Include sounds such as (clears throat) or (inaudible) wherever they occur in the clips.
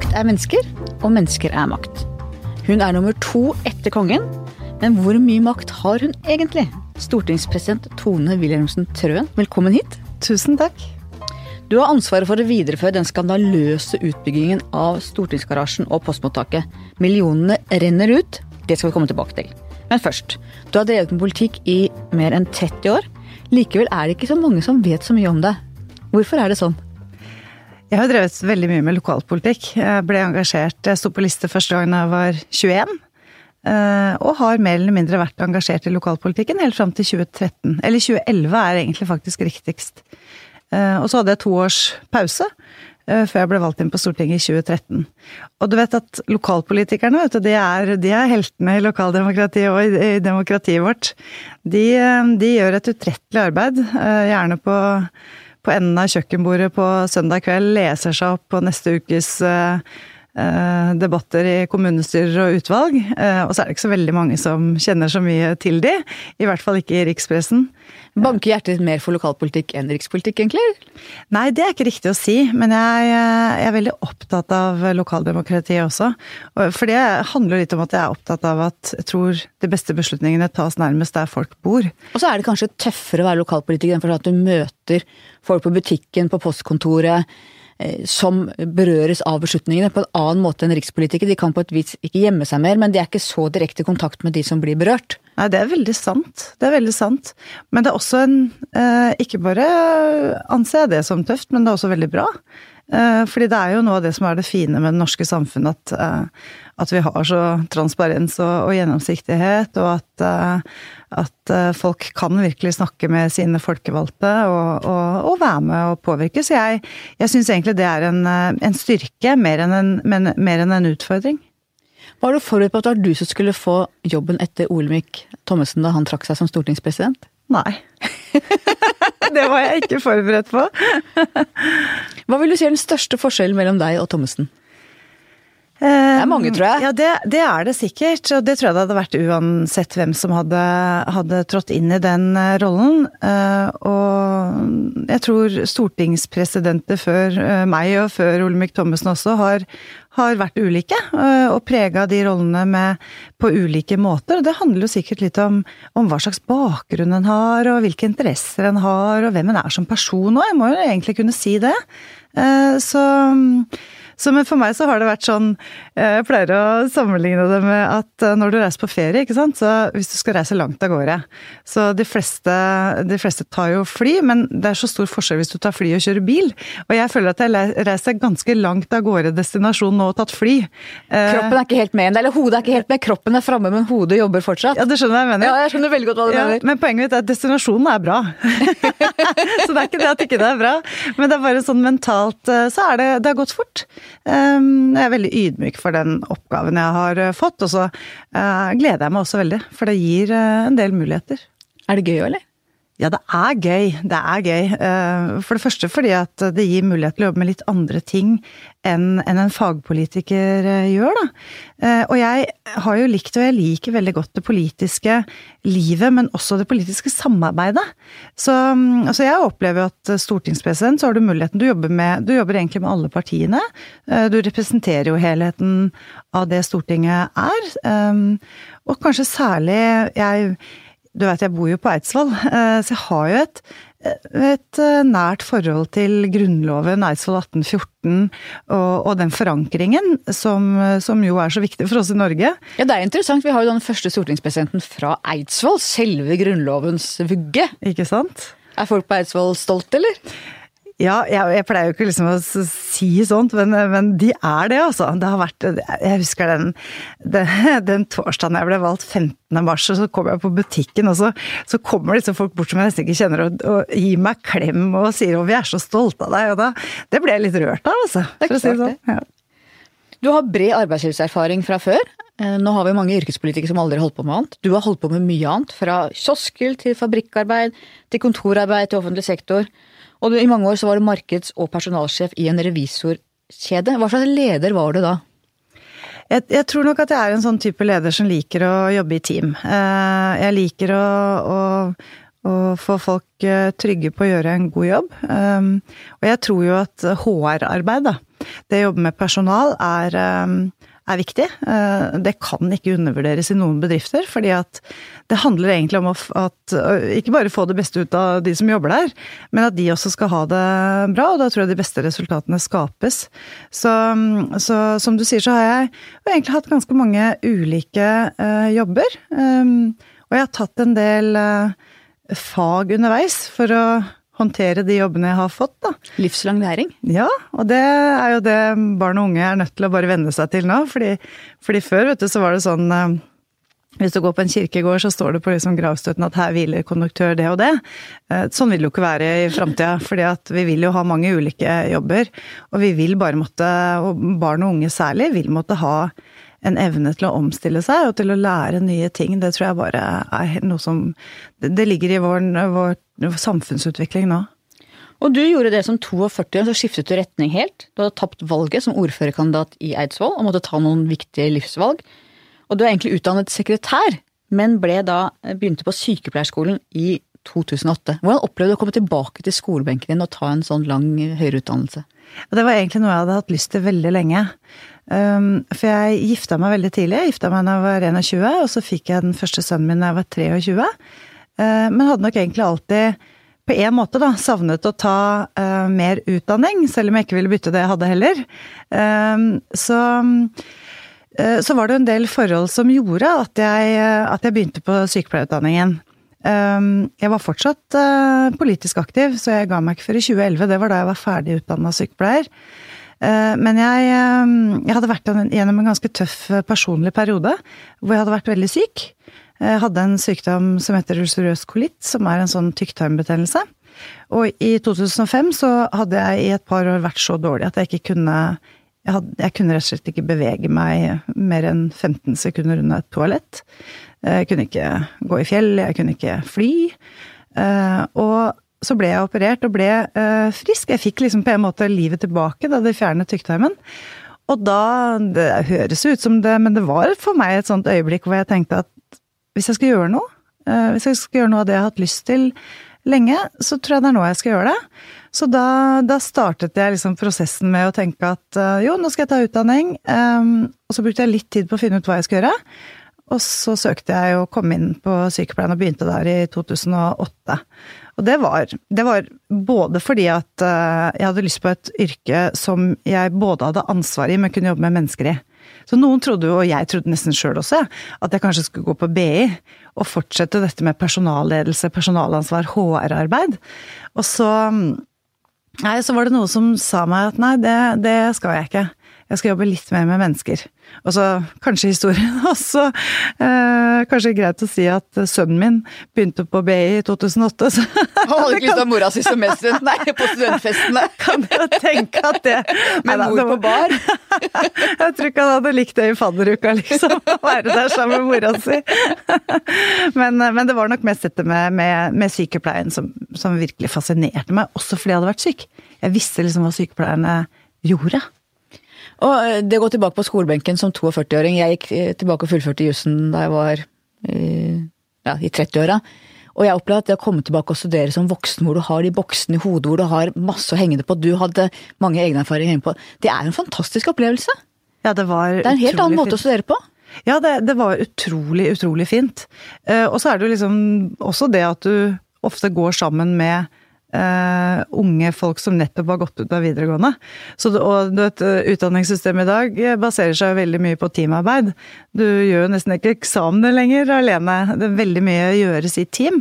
Makt er mennesker, og mennesker er makt. Hun er nummer to etter kongen, men hvor mye makt har hun egentlig? Stortingspresident Tone Wilhelmsen Trøen, velkommen hit. Tusen takk. Du har ansvaret for å videreføre den skandaløse utbyggingen av stortingsgarasjen og postmottaket. Millionene renner ut, det skal vi komme tilbake til. Men først, du har drevet med politikk i mer enn 30 år. Likevel er det ikke så mange som vet så mye om deg. Hvorfor er det sånn? Jeg har drevet veldig mye med lokalpolitikk. Jeg ble engasjert, jeg sto på liste første gangen jeg var 21. eh, Og har mer eller mindre vært engasjert i lokalpolitikken helt fram til 2013. Eller 2011 er egentlig faktisk riktigst. Eh, Og så hadde jeg to års pause eh, før jeg ble valgt inn på Stortinget i 2013. Og du vet at lokalpolitikerne, vet du, de er, de er heltene i lokaldemokratiet og i, i demokratiet vårt. De, de gjør et utrettelig arbeid, gjerne på på enden av kjøkkenbordet på søndag kveld leser seg opp på neste ukes eh, debatter i kommunestyrer og utvalg. Eh, og så er det ikke så veldig mange som kjenner så mye til de. I hvert fall ikke i rikspressen. Banker hjertet mer for lokalpolitikk enn rikspolitikk, egentlig? Nei, det er ikke riktig å si, men jeg, jeg er veldig opptatt av lokaldemokratiet også. For det handler litt om at jeg er opptatt av at jeg tror de beste beslutningene tas nærmest der folk bor. Og så er det kanskje tøffere å være lokalpolitiker enn for at du møter folk på butikken, på postkontoret, eh, som berøres av beslutningene på en annen måte enn rikspolitikere. De kan på et vis ikke gjemme seg mer, men de er ikke så direkte i kontakt med de som blir berørt. Nei, det er veldig sant. Det er veldig sant. Men det er også en eh, Ikke bare anser jeg det som tøft, men det er også veldig bra. Eh, fordi det er jo noe av det som er det fine med det norske samfunnet, at, eh, at vi har så transparens og, og gjennomsiktighet, og at, eh, at folk kan virkelig snakke med sine folkevalgte og, og, og være med og påvirke. Så jeg, jeg syns egentlig det er en, en styrke mer enn en, men, mer enn en utfordring. Var du forberedt på at det var du som skulle få jobben etter Olemic Thommessen da han trakk seg som stortingspresident? Nei. (laughs) det var jeg ikke forberedt på. Hva vil du si er den største forskjellen mellom deg og Thommessen? Det er mange, tror jeg. Ja, det, det er det sikkert. Og det tror jeg det hadde vært uansett hvem som hadde, hadde trådt inn i den eh, rollen. Eh, Og jeg tror stortingspresidenter før eh, meg og før Olemic Thommessen også har, har vært ulike. Og prega de rollene med, på ulike måter. Og det handler jo sikkert litt om, om hva slags bakgrunn en har, og hvilke interesser en har, og hvem en er som person òg. Jeg må jo egentlig kunne si det. Så så men for meg så har det vært sånn eh, Jeg pleier å sammenligne det med at eh, når du reiser på ferie, ikke sant, så hvis du skal reise langt av gårde Så de fleste, de fleste tar jo fly, men det er så stor forskjell hvis du tar fly og kjører bil. Og jeg føler at jeg reiser ganske langt av gårde destinasjon nå og tatt fly. Eh, Kroppen er ikke helt med, eller hodet er ikke helt med. Kroppen er framme, men hodet jobber fortsatt. Ja, du skjønner jeg mener? Ja, jeg skjønner veldig godt hva du Ja, mener. men poenget mitt er at destinasjonen er bra. (laughs) så det er ikke det at ikke det er bra, men det er bare sånn mentalt så er det, det har gått fort. Um, Jeg er veldig ydmyk for den oppgaven jeg har eh, fått, og så eh, gleder jeg meg også veldig, for det gir eh, en del muligheter. Er det gøy eller? Ja, det er gøy. Det er gøy. Eh, For det første fordi at det gir mulighet til å jobbe med litt andre ting enn en fagpolitiker eh, gjør, da. Eh, Og jeg har jo likt, og jeg liker veldig godt det politiske livet, men også det politiske samarbeidet. Så altså jeg opplever jo at stortingspresident, så har du muligheten Du jobber, med, du jobber egentlig med alle partiene. Du representerer jo helheten av det Stortinget er. Og kanskje særlig jeg du vet, jeg bor jo på Eidsvoll, eh, så jeg har jo et, et eh, nært forhold til Grunnloven, Eidsvoll 1814, og, og den forankringen som, som jo er så viktig for oss i Norge. Ja, Det er interessant. Vi har jo den første stortingspresidenten fra Eidsvoll, selve Grunnlovens vugge. Ikke sant? Er folk på Eidsvoll stolt, eller? Ja, jeg, jeg pleier jo ikke liksom å si sånt, men, men de er det, altså. Det har vært Jeg husker den, den, (laughs) den torsdagen jeg ble valgt, 15. mars, og så kom jeg på butikken, og så, så kommer liksom folk bort som jeg nesten ikke kjenner, og, og gir meg klem og sier 'å, vi er så stolte av deg', og da Det ble jeg litt rørt av, altså. For å si det sånn. Ja. Du har bred arbeidslivserfaring fra før. Eh, Nå har vi mange yrkespolitikere som aldri har holdt på med annet. Du har holdt på med mye annet. Fra kioskel til fabrikkarbeid, til kontorarbeid, til offentlig sektor. Og du, i mange år så var du markeds- og personalsjef i en revisorkjede. Hva slags leder var du da? Jeg, jeg tror nok at jeg er en sånn type leder som liker å jobbe i team. Eh, Jeg liker å, å, å få folk eh, trygge på å gjøre en god jobb. Um, Og jeg tror jo at HR-arbeid, da, det å jobbe med personal er, er viktig. Det kan ikke undervurderes i noen bedrifter, fordi at det handler egentlig om at ikke bare få det beste ut av de som jobber der, men at de også skal ha det bra, og da tror jeg de beste resultatene skapes. Så, så som du sier, så har jeg egentlig hatt ganske mange ulike jobber. Og jeg har tatt en del fag underveis for å håndtere de jobbene jeg har fått, da. Livslang læring? Ja, og det er jo det barn og unge er nødt til å bare venne seg til nå. Fordi, fordi før, vet du, så var det sånn eh, hvis du går på en kirkegård, så står det på liksom gravstøtten at her hviler konduktør det og det. Eh, sånn vil det jo ikke være i framtida, fordi vi vil jo ha mange ulike jobber. Og vi vil bare måtte, og barn og unge særlig, vil måtte ha en evne til å omstille seg og til å lære nye ting. Det tror jeg bare er noe som Det ligger i vår, vår, vår samfunnsutvikling nå. Og du gjorde det som 42, så skiftet du retning helt. Du hadde tapt valget som ordførerkandidat i Eidsvoll og måtte ta noen viktige livsvalg. Og du er egentlig utdannet sekretær, men ble da, begynte på sykepleierskolen i 2008. Hvordan opplevde du å komme tilbake til skolebenken din og ta en sånn lang høyere utdannelse? Det var egentlig noe jeg hadde hatt lyst til veldig lenge. Um, for jeg gifta meg veldig tidlig. Jeg gifta meg da jeg var 21, og så fikk jeg den første sønnen min da jeg var 23. Uh, men hadde nok egentlig alltid på en måte da, savnet å ta uh, mer utdanning, selv om jeg ikke ville bytte det jeg hadde heller. Um, så, uh, så var det en del forhold som gjorde at jeg, at jeg begynte på sykepleierutdanningen. Um, jeg var fortsatt politisk aktiv, så jeg ga meg ikke før i 2011. Det var da jeg var ferdig utdanna sykepleier. Eh, men jeg, eh, jeg, hadde vært gjennom en ganske tøff eh, personlig periode, hvor jeg hadde vært veldig syk. Jeg hadde en sykdom som heter ulcerøs kolitt, som er en sånn tykktarmbetennelse. Og i 2005 så hadde jeg i et par år vært så dårlig at jeg ikke kunne jeg, hadde, jeg kunne rett og slett ikke bevege meg mer enn 15 sekunder unna et toalett. Jeg kunne ikke gå i fjell, jeg kunne ikke fly. Og så ble jeg operert og ble frisk. Jeg fikk liksom på en måte livet tilbake da de fjernet tykktarmen. Og da Det høres ut som det, men det var for meg et sånt øyeblikk hvor jeg tenkte at hvis jeg skal gjøre noe, uh, hvis jeg skal gjøre noe av det jeg har hatt lyst til lenge, så tror jeg det er nå jeg skal gjøre det. Så da, da startet jeg liksom prosessen med å tenke at uh, jo, nå skal jeg ta utdanning. Um, og så brukte jeg litt tid på å finne ut hva jeg skal gjøre. Og så søkte jeg å komme inn på sykepleien og begynte der i 2008. Og det var, det var, både fordi at jeg hadde lyst på et yrke som jeg både hadde ansvar i, men kunne jobbe med mennesker i. Så noen trodde jo, og jeg trodde nesten sjøl også, at jeg kanskje skulle gå på BI og fortsette dette med personalledelse, personalansvar, HR-arbeid. Og så Nei, så var det noe som sa meg at nei, det, det skal jeg ikke. Jeg skal jobbe litt mer med mennesker. Og så kanskje historien (laughs) også. Eh, kanskje greit å si at sønnen min begynte på BI i 2008. Så han (laughs) hadde ikke lyst til å mora si som medstudent, nei, på studentfestene. (laughs) Kan jo tenke at det Med mor på bar? Jeg tror ikke han hadde likt det i fadderuka, liksom. Å være der sammen med mora si. Men, men, det var nok mest dette med, med, med sykepleien som, som virkelig fascinerte meg, også fordi jeg hadde vært syk. Jeg visste liksom hva sykepleierne gjorde. Og eh, det å gå tilbake på skolebenken som 42-åring Jeg gikk eh, tilbake og fullførte jussen da jeg var eh, ja, i 30-åra. Og jeg opplevde at det å komme tilbake og studere som voksen, hvor du har de boksene i hodet, hvor du har masse å henge det på, du hadde mange egne erfaringer å henge på, det er en fantastisk opplevelse. Ja, det var Det er en helt annen måte å studere på. Ja, det, det var utrolig, utrolig fint. og så er det jo liksom også det at du ofte går sammen med Uh, unge folk som nettopp har gått ut av videregående. Så, og vet, Utdanningssystemet i dag baserer seg veldig mye på teamarbeid. Du gjør jo nesten ikke eksamener lenger alene. Det er veldig mye gjøres i team.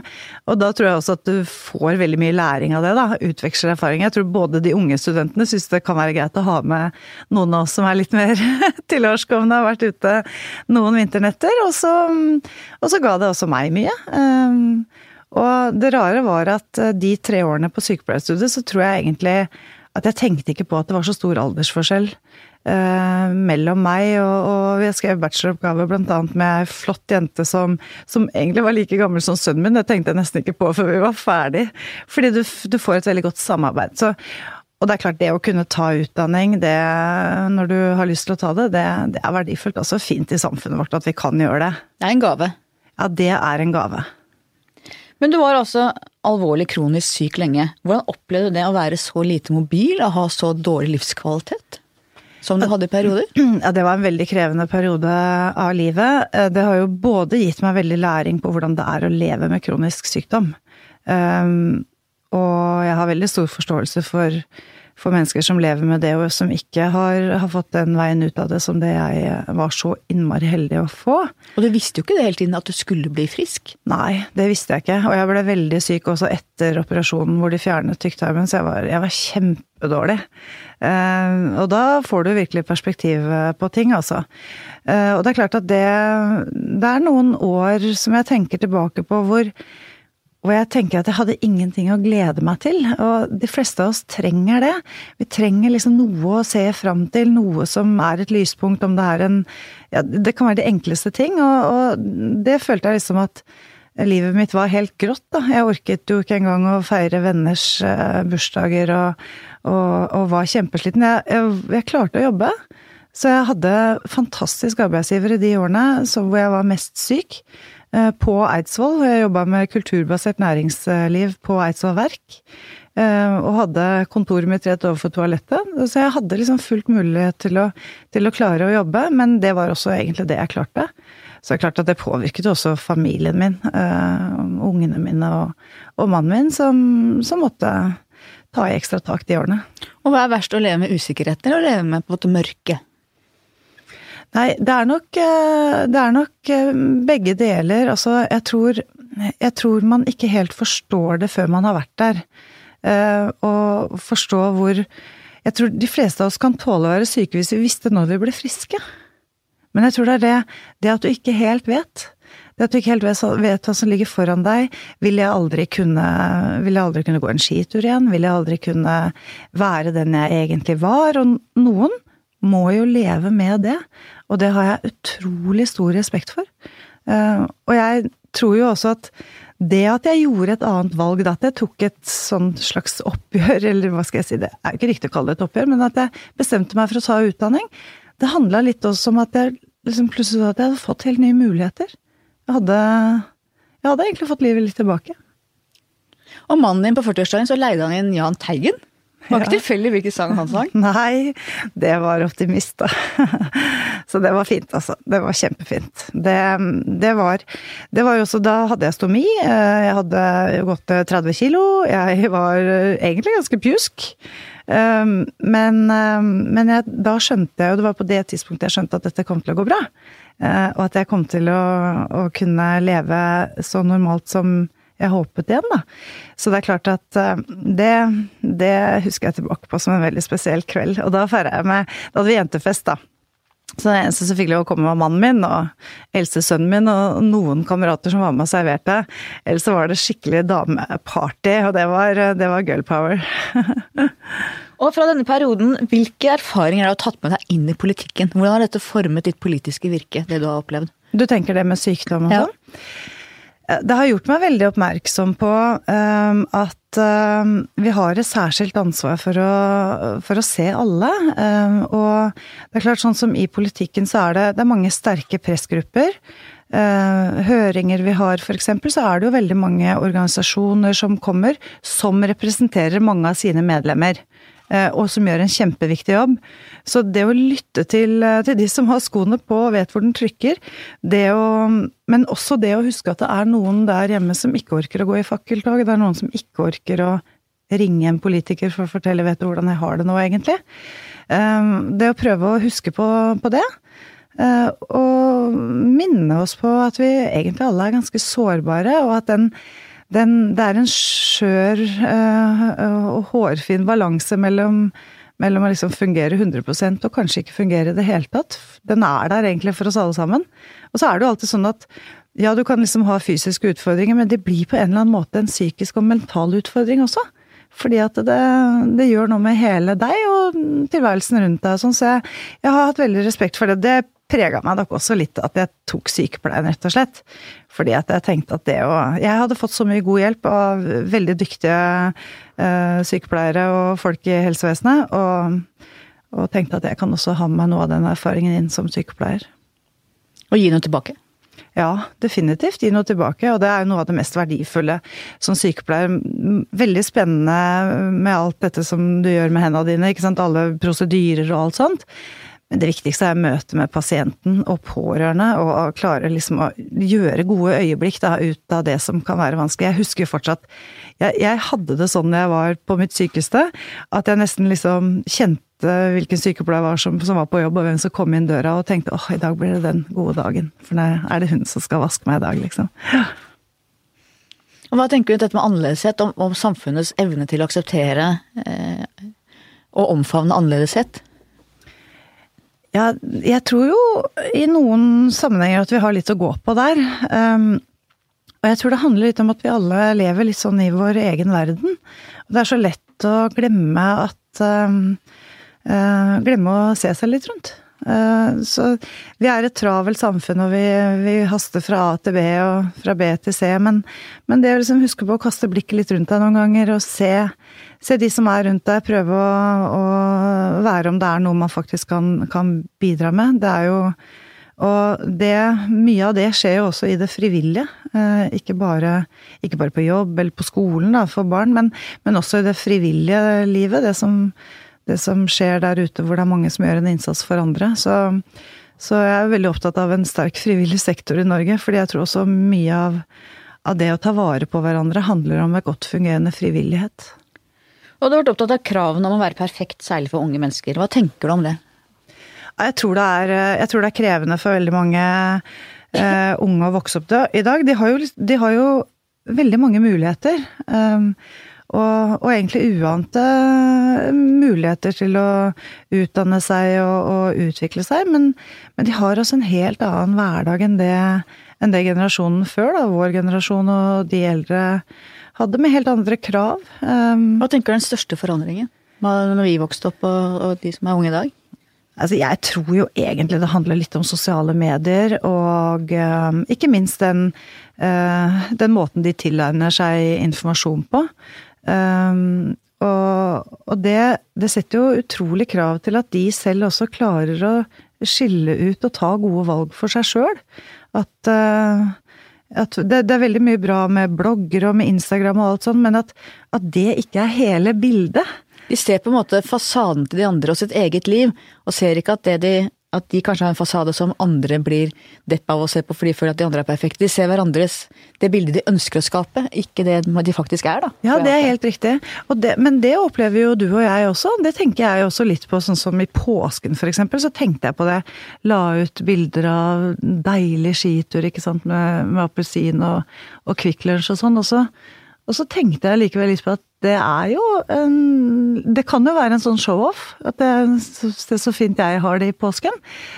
Og da tror jeg også at du får veldig mye læring av det. da, Utveksler erfaring. Jeg tror både de unge studentene syns det kan være greit å ha med noen av oss som er litt mer (laughs) tilårskomne, har vært ute noen vinternetter. Og så, og så ga det også meg mye. Um, og det rare var at eh, de tre årene på sykepleierstudiet, så tror jeg egentlig at jeg tenkte ikke på at det var så stor aldersforskjell eh, mellom meg og, og Jeg skrev bacheloroppgave annet med ei flott jente som, som, egentlig var like gammel som sønnen min. Det tenkte jeg nesten ikke på før vi var ferdig. Fordi du, du får et veldig godt samarbeid. Så, og det er klart, det å kunne ta utdanning det, når du har lyst til å ta det, det, det er verdifullt. Også fint i samfunnet vårt at vi kan gjøre det. Det er en gave. Ja, det er en gave. Men du var altså alvorlig kronisk syk lenge. Hvordan opplevde du det å være så lite mobil og ha så dårlig livskvalitet? som du hadde i perioder? (clears throat) Ja, det var en veldig krevende periode av livet. Eh, det har jo både gitt meg veldig læring på hvordan det er å leve med kronisk sykdom. Um, og jeg har veldig stor forståelse for, for, mennesker som lever med det, og som ikke har, har, fått den veien ut av det som det jeg var så innmari heldig å få. Og du visste jo ikke det hele tiden at du skulle bli frisk? Nei, det visste jeg ikke. Og jeg ble veldig syk også etter operasjonen hvor de fjernet tykktarmen, så jeg var, jeg var kjempedårlig. Uh, og da får du virkelig perspektiv på ting, altså. Uh, og det er klart at det, det er noen år som jeg tenker tilbake på hvor hvor jeg tenker at jeg hadde ingenting å glede meg til. Og de fleste av oss trenger det. Vi trenger liksom noe å se fram til, noe som er et lyspunkt, om det er en Ja, det kan være de enkleste ting, og, og det følte jeg liksom at livet mitt var helt grått, da. Jeg orket jo ikke engang å feire venners uh, bursdager og, og, og, var kjempesliten. Jeg, jeg, jeg, klarte å jobbe. Så jeg hadde fantastisk arbeidsgiver i de årene hvor jeg var mest syk. Eh, på Eidsvoll. Jeg jobba med kulturbasert næringsliv på Eidsvoll Verk. Eh, og hadde kontoret mitt rett overfor toalettet. Så jeg hadde liksom fullt mulighet til å, til å klare å jobbe, men det var også egentlig det jeg klarte. Så det er klart at det påvirket også familien min, uh, ungene mine og, og, mannen min, som, som, måtte ta i ekstra tak de årene. Og hva er verst, å leve med usikkerhet eller å leve med på en måte mørke? Nei, det er nok, eh, det er nok eh, begge deler. Altså, jeg tror, jeg tror man ikke helt forstår det før man har vært der. Eh, og forstå hvor Jeg tror de fleste av oss kan tåle å være syke hvis vi visste når vi ble friske. Men jeg tror det er det, det at du ikke helt vet. Det at du ikke helt vet, hva som ligger foran deg. Vil jeg aldri kunne Vil jeg aldri kunne gå en skitur igjen? Vil jeg aldri kunne være den jeg egentlig var? Og noen må jo leve med det. Og det har jeg utrolig stor respekt for. Eh, og jeg tror jo også at det at jeg gjorde et annet valg, at jeg tok et sånn slags oppgjør, (laughs) eller hva skal jeg si, det er jo ikke riktig å kalle det et oppgjør, men at jeg bestemte meg for å ta utdanning, det handla litt også om at jeg liksom plutselig at jeg hadde fått helt nye muligheter. Jeg hadde, jeg hadde egentlig fått livet litt tilbake. Og mannen din på 40-årsdagen så leide han inn Jahn Teigen? Det var ikke tilfeldig hvilken sang han sang? (laughs) Nei, det var optimist, da. (laughs) Så det var fint, altså. Det var kjempefint. Det, det, var Det var jo også Da hadde jeg stomi. Eh, jeg hadde gått 30 kilo. Jeg var eh, egentlig ganske pjusk. Eh, men, men jeg, da skjønte jeg, og det var på det tidspunktet jeg skjønte at dette kom til å gå bra. Og at jeg kom til å, å kunne leve så normalt som jeg håpet igjen, da. Så det er klart at eh, det, det husker jeg tilbake på som en veldig spesiell kveld. Og da feira jeg med Da hadde vi jentefest, da. Så den eneste som fikk lov å komme, var mannen min og eldste sønnen min og noen kamerater som var med og serverte. Ellers så var det skikkelig dameparty, og det var, det var girl power. (laughs) og fra denne perioden, hvilke erfaringer har du tatt med deg inn i politikken? Hvordan har dette formet ditt politiske virke, det du har opplevd? Du tenker det med sykdom og sånn? Ja. Det har gjort meg veldig oppmerksom på um, at um, vi har et særskilt ansvar for å, for å se alle. Um, og det er klart, sånn som i politikken så er det, det er mange sterke pressgrupper. Uh, høringer vi har f.eks., så er det jo veldig mange organisasjoner som kommer, som representerer mange av sine medlemmer. Eh, og som gjør en kjempeviktig jobb. Så det å lytte til, eh, til de som har skoene på og vet hvor den trykker, det å Men også det å huske at det er noen der hjemme som ikke orker å gå i fakkeltog. Det er noen som ikke orker å ringe en politiker for å fortelle 'vet du hvordan jeg har det nå', egentlig. Eh, det å prøve å huske på, på det. Og minne oss på at vi egentlig alle er ganske sårbare, og at den den, det er en skjør og hårfin balanse mellom, mellom å liksom fungere 100 og kanskje ikke fungere i det hele tatt. Den er der egentlig for oss alle sammen. Og så er det jo alltid sånn at ja, du kan liksom ha fysiske utfordringer, men det blir på en eller annen måte en psykisk og mental utfordring også. Fordi at det, det gjør noe med hele deg og tilværelsen rundt deg. Sånn, så jeg, jeg har hatt veldig respekt for det. Det prega meg nok også litt at jeg tok sykepleien, rett og slett. Fordi at jeg tenkte at det å Jeg hadde fått så mye god hjelp av veldig dyktige uh, sykepleiere og folk i helsevesenet, og, og, tenkte at jeg kan også ha med meg noe av den erfaringen inn som sykepleier. Og gi noe tilbake? Ja, definitivt. Gi noe tilbake. Og det er jo noe av det mest verdifulle som sykepleier. Veldig spennende med alt dette som du gjør med hendene dine, ikke sant. Alle prosedyrer og alt sånt. Men det viktigste er møtet med pasienten og pårørende, og klare liksom å gjøre gode øyeblikk da, ut av det som kan være vanskelig. Jeg husker fortsatt jeg, jeg hadde det sånn da jeg var på mitt sykeste, at jeg nesten liksom kjente hvilken sykepleier var som, som, var på jobb, og hvem som kom inn døra, og tenkte åh, i dag blir det den gode dagen. For nå er det hun som skal vaske meg i dag, liksom. Hva tenker du dette med annerledeshet, om, om samfunnets evne til å akseptere eh, og omfavne annerledeshet? Ja, jeg tror jo i noen sammenhenger at vi har litt å gå på der. Um, og jeg tror det handler litt om at vi alle lever litt sånn i vår egen verden. Og det er så lett å glemme at um, uh, Glemme å se seg litt rundt. Uh, så vi er et travelt samfunn, og vi, vi, haster fra A til B og fra B til C. Men, men det å liksom huske på å kaste blikket litt rundt deg noen ganger og se, se de som er rundt deg, prøve å, å, være om det er noe man faktisk kan, kan bidra med. Det er jo og det, mye av det skjer jo også i det frivillige. Eh, ikke bare, ikke bare på jobb eller på skolen da, for barn, men, men, også i det frivillige livet. Det som, det som, skjer der ute hvor det er mange som gjør en innsats for andre. Så, så jeg er veldig opptatt av en sterk frivillig sektor i Norge. fordi jeg tror også mye av, av det å ta vare på hverandre handler om en godt fungerende frivillighet. Og du har vært opptatt av kravene om å være perfekt, særlig for unge mennesker. Hva tenker du om det? Jeg tror det er, jeg tror det er krevende for veldig mange uh, unge å vokse opp i dag. De har jo, de har jo veldig mange muligheter. Um, og, og, egentlig uante muligheter til å utdanne seg og, og utvikle seg. Men, men, de har også en helt annen hverdag enn det, enn det generasjonen før, da, vår generasjon og de eldre hadde, med helt andre krav. Um, Hva tenker du er den største forandringen når vi vokste opp og, og de som er unge i dag? Altså, jeg tror jo egentlig det handler litt om sosiale medier, og um, ikke minst den, uh, den, måten de tilegner seg informasjon på. Um, og, og det, det, setter jo utrolig krav til at de selv også klarer å skille ut og ta gode valg for seg sjøl. At, uh, at det, det, er veldig mye bra med blogger og med Instagram og alt sånt, men at, at det ikke er hele bildet. De ser på en måte fasaden til de andre og sitt eget liv, og ser ikke at, det de, at de kanskje har en fasade som andre blir depp av å se på fordi de føler at de andre er perfekte. De ser hverandres det bildet de ønsker å skape, ikke det de faktisk er, da. Ja, det er helt riktig. Det, men det opplever jo du og jeg også. Det tenker jeg også litt på, sånn som i påsken eksempel, så tenkte jeg på det. La ut bilder av deilig skitur, ikke sant, med, med appelsin og, og Kvikk Lunsj og sånn. Og så, og så tenkte jeg likevel litt på at det er jo en Det kan jo være en sånn show-off. At det, det, er så fint jeg har det i påsken.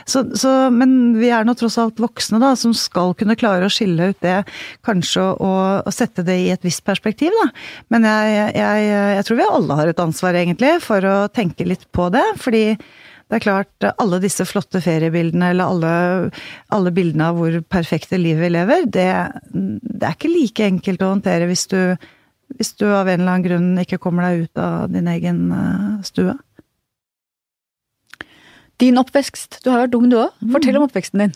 Så, så, men vi er nå tross alt voksne, da, som skal kunne klare å skille ut det, kanskje, å, å sette det i et visst perspektiv, da. Men jeg, jeg, jeg, tror vi alle har et ansvar, egentlig, for å tenke litt på det. Fordi det er klart, alle disse flotte feriebildene, eller alle, alle bildene av hvor perfekte livet vi lever, det, det er ikke like enkelt å håndtere hvis du hvis du av en eller annen grunn ikke kommer deg ut av din egen eh, stue. Din oppvekst. Du har vært ung du òg. Fortell om oppveksten din.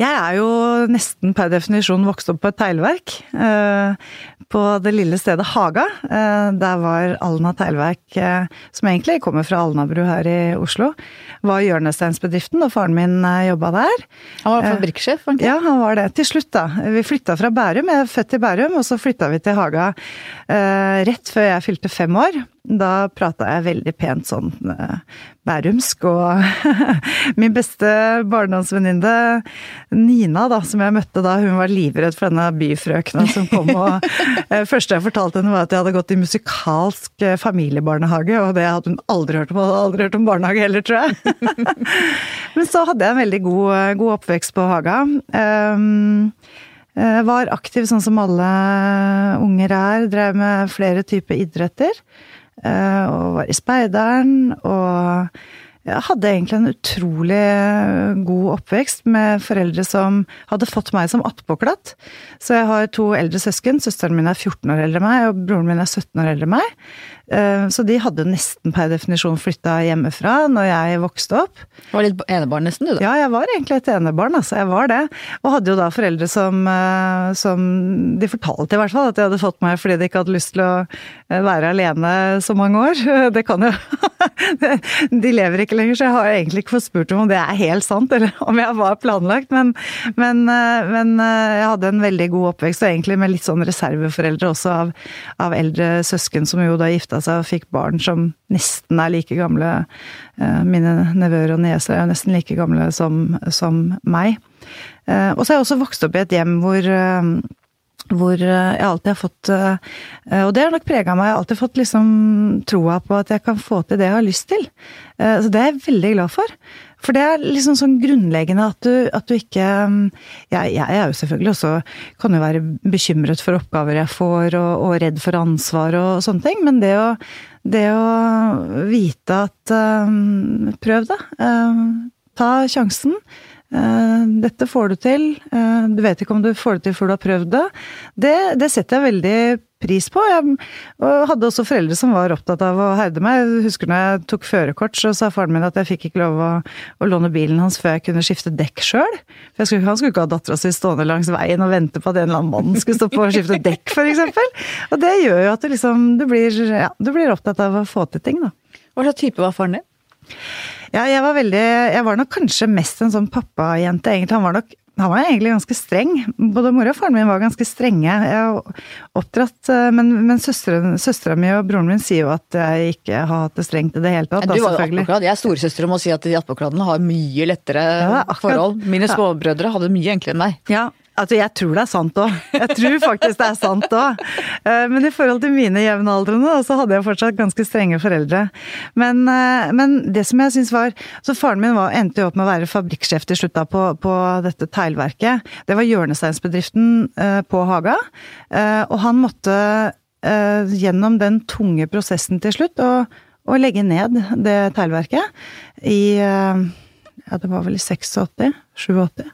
Jeg er jo nesten per definisjon vokst opp på et teglverk. Eh, på det lille stedet Haga. Eh, der var Alna teglverk, som egentlig kommer fra Alnabru her i Oslo, var hjørnesteinsbedriften, og faren min jobba der. Han var fabrikksjef? Ja, han var det. Til slutt, da. Vi flytta fra Bærum, jeg er født i Bærum, og så flytta vi til Haga rett før jeg fylte fem år. Da prata jeg veldig pent sånn uh, bærumsk, og (laughs) min beste barndomsvenninne Nina, da, som jeg møtte da, hun var livredd for denne byfrøkna som kom og det (laughs) første jeg fortalte henne var at jeg hadde gått i musikalsk uh, familiebarnehage, og det hadde hun aldri hørt om. Hadde aldri hørt om barnehage heller, tror jeg. (laughs) Men så hadde jeg en veldig god, god oppvekst på Haga. Um, var aktiv sånn som alle unger er, drev med flere typer idretter. Eh, og var i speideren og jeg hadde egentlig en utrolig god oppvekst med foreldre som hadde fått meg som attpåklatt. Så jeg har to eldre søsken. Søsteren min er 14 år eldre enn meg, og broren min er 17 år eldre enn meg. Eh, så de hadde nesten per definisjon flytta hjemmefra når jeg vokste opp. Du var litt enebarn nesten, du da? Ja, jeg var egentlig et enebarn, altså. Jeg var det. Og hadde jo da foreldre som, eh, som De fortalte i hvert fall at de hadde fått meg fordi de ikke hadde lyst til å eh, være alene så mange år. (laughs) Det kan jo (laughs) De lever ikke lenger, så jeg har egentlig ikke fått spurt om det er helt sant, eller om jeg var planlagt. Men, men, men jeg hadde en veldig god oppvekst, og egentlig med litt sånn reserveforeldre også av, av eldre søsken som jo da gifta seg og fikk barn som nesten er like gamle. Eh, mine nevøer og nieser er jo nesten like gamle som, som meg. Eh, og så har jeg også vokst opp i et hjem hvor eh, hvor jeg alltid har fått Og det har nok prega meg. Jeg har alltid fått liksom troa på at jeg kan få til det jeg har lyst til. Så det er jeg veldig glad for. For det er liksom sånn grunnleggende at du, at du ikke jeg, jeg, er jo selvfølgelig også Kan jo være bekymret for oppgaver jeg får, og, og redd for ansvar og, sånne ting, men det å, det å vite at Prøv. Um, ta sjansen. Uh, dette får du til. Uh, du vet ikke om du får det til før du har prøvd det. Det, det setter jeg veldig pris på. Jeg hadde også foreldre som var opptatt av å herde meg. Jeg husker når jeg tok førerkort, så sa faren min at jeg fikk ikke lov å, å låne bilen hans før jeg kunne skifte dekk sjøl. Han skulle ikke ha dattera si stående langs veien og vente på at en eller annen mann skulle stå på og skifte dekk, f.eks. Og det gjør jo at du liksom du blir, ja, du blir opptatt av å få til ting, da. Hva slags type var faren din? Ja, jeg var veldig Jeg var nok kanskje mest en sånn pappajente, egentlig. Han var nok han var egentlig ganske streng. Både mor og faren min var ganske strenge. Jeg oppdratt, eh, Men, men søstera mi og broren min sier jo at jeg ikke har hatt det strengt i det hele tatt. Du var jo attpåkladd. Jeg er storesøster og må si at de attpåkladdene har mye lettere ja, forhold. Mine småbrødre hadde mye enklere enn meg. Ja, Altså, jeg tror det er sant òg. Jeg tror faktisk det er sant òg. Eh, men i forhold til mine jevnaldrende, så hadde jeg fortsatt ganske strenge foreldre. Men, eh, men det som jeg syns var Så faren min var, endte jo opp med å være fabrikksjef til slutt da på, på dette teglverket. Det var hjørnesteinsbedriften eh, på Haga. Og han måtte gjennom den tunge prosessen til slutt å, å legge ned det teglverket i Ja, det var vel i 86? 87?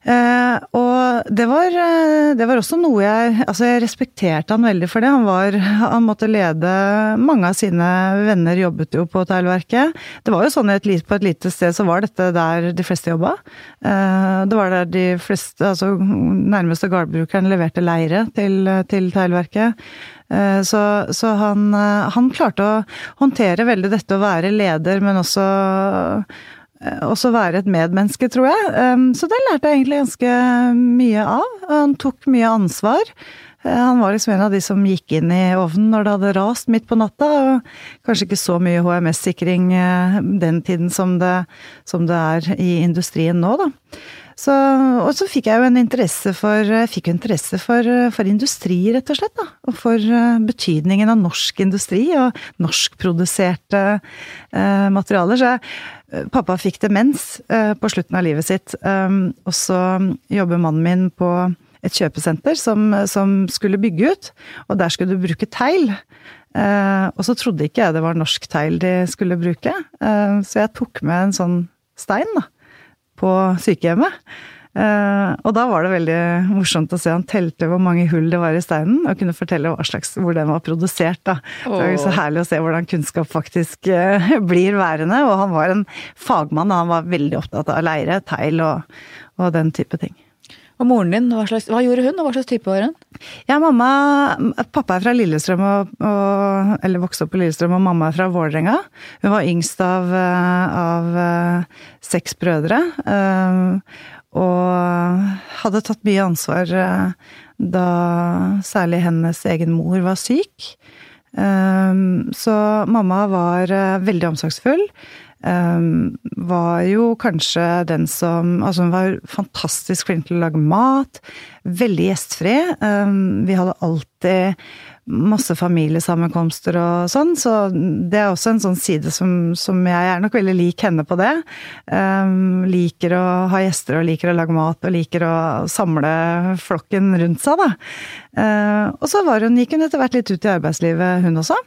Eh, og det var, eh, det var, også noe jeg Altså, jeg respekterte han veldig for det. Han var Han måtte lede Mange av sine venner jobbet jo på teglverket. Det var jo sånn at på et lite sted så var dette der de fleste jobba. Eh, det var der de fleste, altså nærmeste gardbrukeren leverte leire til, til teglverket. Eh, så, så han, han klarte å håndtere veldig dette å være leder, men også Eh, også være et medmenneske, tror jeg. Så det lærte jeg egentlig ganske mye av. Han tok mye ansvar. Eh, han var liksom en av de som gikk inn i ovnen når det hadde rast midt på natta. og Kanskje ikke så mye HMS-sikring eh, den tiden som det, som det, er i industrien nå, da. Så, og så fikk jeg jo en interesse for, fikk interesse for, for industri, rett og slett. Da. Og for betydningen av norsk industri og norskproduserte eh, materialer. Så jeg Pappa fikk demens uh, på slutten av livet sitt, um, og så jobber mannen min på et kjøpesenter som, som, skulle bygge ut, og der skulle du bruke tegl. Uh, og så trodde ikke jeg det var norsk tegl de skulle bruke, så jeg tok med en sånn stein da, på sykehjemmet. Uh, og da var det veldig morsomt å se han telte hvor mange hull det var i steinen, og kunne fortelle hva slags, hvor den var produsert. da. Oh. Det var så herlig å se hvordan kunnskap faktisk uh, (laughs) blir værende. Og han var en fagmann, og han var veldig opptatt av leire, tegl og, og den type ting. Og moren din, hva, slags, hva, gjorde hun, og hva slags type var hun? Ja, mamma, Pappa er fra Lillestrøm, og, og, eller vokste opp på Lillestrøm, og mamma er fra Vålerenga. Hun var yngst av, eh, av seks brødre. Uh, og hadde tatt mye ansvar eh, da særlig hennes egen mor var syk. Ehm, så mamma var eh, veldig omsorgsfull. Ehm, var jo kanskje den som Altså, hun var fantastisk flink til å lage mat. Veldig gjestfri. Ehm, vi hadde alltid masse familiesammenkomster og sånn, så det er også en sånn side som, som jeg er nok veldig lik henne på det. Um, liker å ha gjester og liker å lage mat og liker å samle flokken rundt seg, da. Uh, og så hun, gikk hun etter hvert litt ut i arbeidslivet, hun også.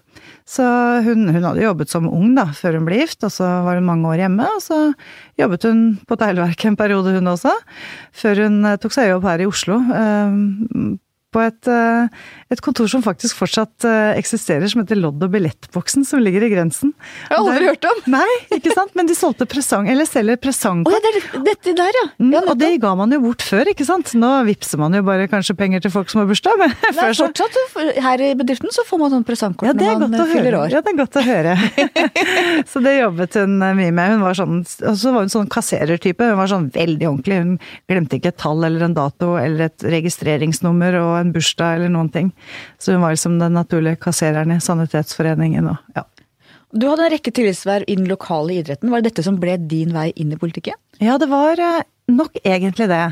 Så hun, hun, hadde jobbet som ung da, før hun ble gift, og så var hun mange år hjemme. Og så jobbet hun på Teglverket en periode, hun også. Før hun eh, tok seg jobb her i Oslo. Eh, på et, eh, et, kontor som faktisk fortsatt eh, eksisterer, som heter Lodd og billettboksen, som ligger i grensen. Jeg har aldri hørt om! Nei, ikke sant? Men de solgte presang, eller selger presangkort. Oh, ja, det dette der, ja. ja og det ga man jo bort før, ikke sant. Nå vippser man jo bare kanskje penger til folk som har bursdag. Men Nei, før så fortsatt, her i bedriften så får man sånn presangkort ja, når man fyller år. Ja, det er godt å høre. (laughs) så det jobbet hun eh, mye med. Hun var sånn, og så var hun sånn kasserertype. Hun var sånn veldig ordentlig. Hun glemte ikke et tall eller en dato eller et registreringsnummer og en bursdag eller noen ting. Så hun var liksom den naturlige kassereren i Sanitetsforeningen og ja. Du hadde en rekke tillitsverv i den lokale idretten. Var det dette som ble din vei inn i politikken? Ja, det var eh, nok egentlig det.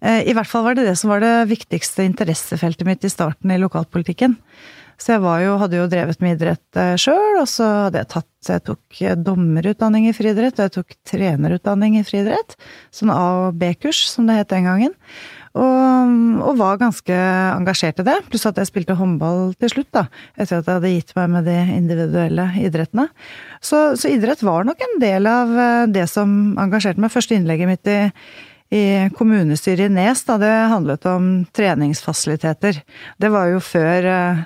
Eh, I hvert fall var det det som var det viktigste interessefeltet mitt i starten i lokalpolitikken. Så jeg jo, hadde jo drevet med idrett eh, sjøl, og så hadde jeg tatt Jeg tok dommerutdanning i friidrett, og jeg tok trenerutdanning i friidrett. Sånn A- og B-kurs, som det het den gangen. Og, og, var ganske engasjert i det. Pluss at jeg spilte håndball til slutt, da. Etter at jeg hadde gitt meg med de individuelle idrettene. Så, så idrett var nok en del av eh, det som engasjerte meg. Første innlegget mitt i, i kommunestyret i Nes, da, det handlet om treningsfasiliteter. Det var jo før eh,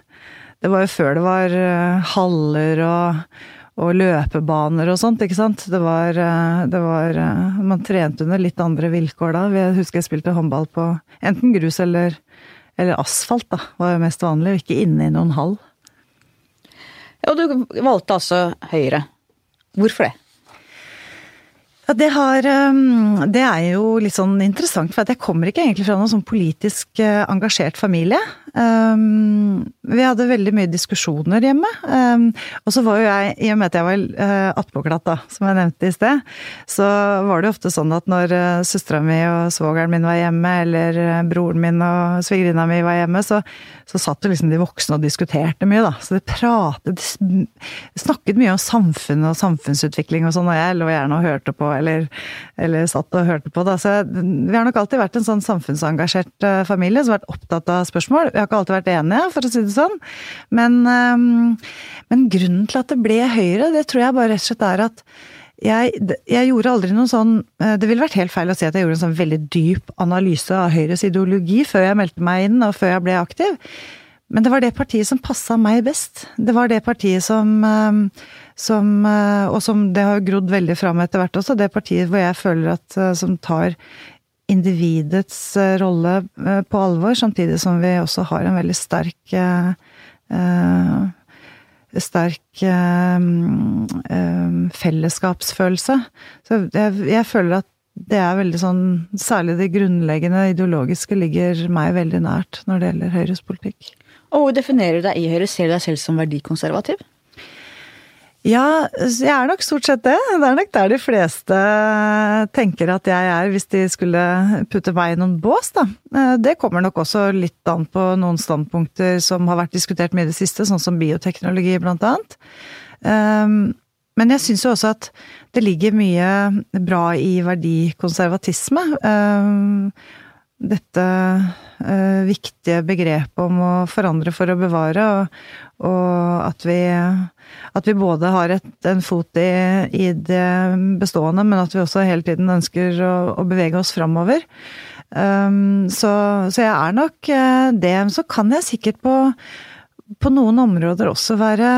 det var jo før det var eh, haller og og løpebaner og sånt, ikke sant. Det var, eh, det var, eh, Man trente under litt andre vilkår da. Jeg husker jeg spilte håndball på enten grus eller, eller asfalt, da. Var jo mest vanlig, og ikke inne i noen hall. Og du valgte altså Høyre. Hvorfor det? Ja, det, har, ehm, det er jo litt sånn interessant, for jeg kommer ikke egentlig fra noen sånn politisk eh, engasjert familie. Ehm, vi hadde veldig mye diskusjoner hjemme. Um, og så var jo jeg, i og med at jeg var uh, attpåklatt, da, som jeg nevnte i sted, så var det jo ofte sånn at når uh, søstera mi og svogeren min var hjemme, eller broren min og svigerinna mi var hjemme, så, så satt jo liksom de voksne og diskuterte mye, da. Så de pratet De snakket mye om samfunn og samfunnsutvikling og sånn, og jeg lå gjerne og hørte på eller, eller satt og hørte på. Da. Så vi har nok alltid vært en sånn samfunnsengasjert eh, familie som har vært opptatt av spørsmål. Vi har ikke alltid vært enige, for å si det sånn. Men, ehm, men grunnen til at det ble Høyre, det tror jeg bare rett og slett er at jeg, jeg, gjorde aldri noen sånn eh, Det ville vært helt feil å si at jeg gjorde en sånn veldig dyp analyse av Høyres ideologi før jeg meldte meg inn og før jeg ble aktiv. Men det var det partiet som passa meg best. Det var det partiet som, ehm, som eh, Og som det har grodd veldig fram etter hvert også. Det partiet hvor jeg føler at eh, som tar individets eh, rolle på alvor, samtidig som vi også har en veldig sterk sterk fellesskapsfølelse. Så jeg, jeg føler at det er veldig sånn Særlig det grunnleggende ideologiske ligger meg veldig nært når det gjelder Høyres politikk. Og hvor definerer du deg i Høyre? Ser du deg selv som verdikonservativ? Ja, jeg er nok stort sett det. Det er nok der de fleste tenker at jeg er, hvis de skulle putte meg i noen bås, da. Eh, det kommer nok også litt an på noen standpunkter som har vært diskutert mye i det siste, sånn som bioteknologi blant annet. Ehm, men jeg syns jo også at det ligger mye bra i verdikonservatisme. Dette uh, viktige begrepet om å forandre for å bevare, og, og at, vi, at vi både har et, en fot i, i, det bestående, men at vi også hele tiden ønsker å, å bevege oss framover. Um, så, så, jeg er nok uh, det. Så kan jeg sikkert på, på noen områder også være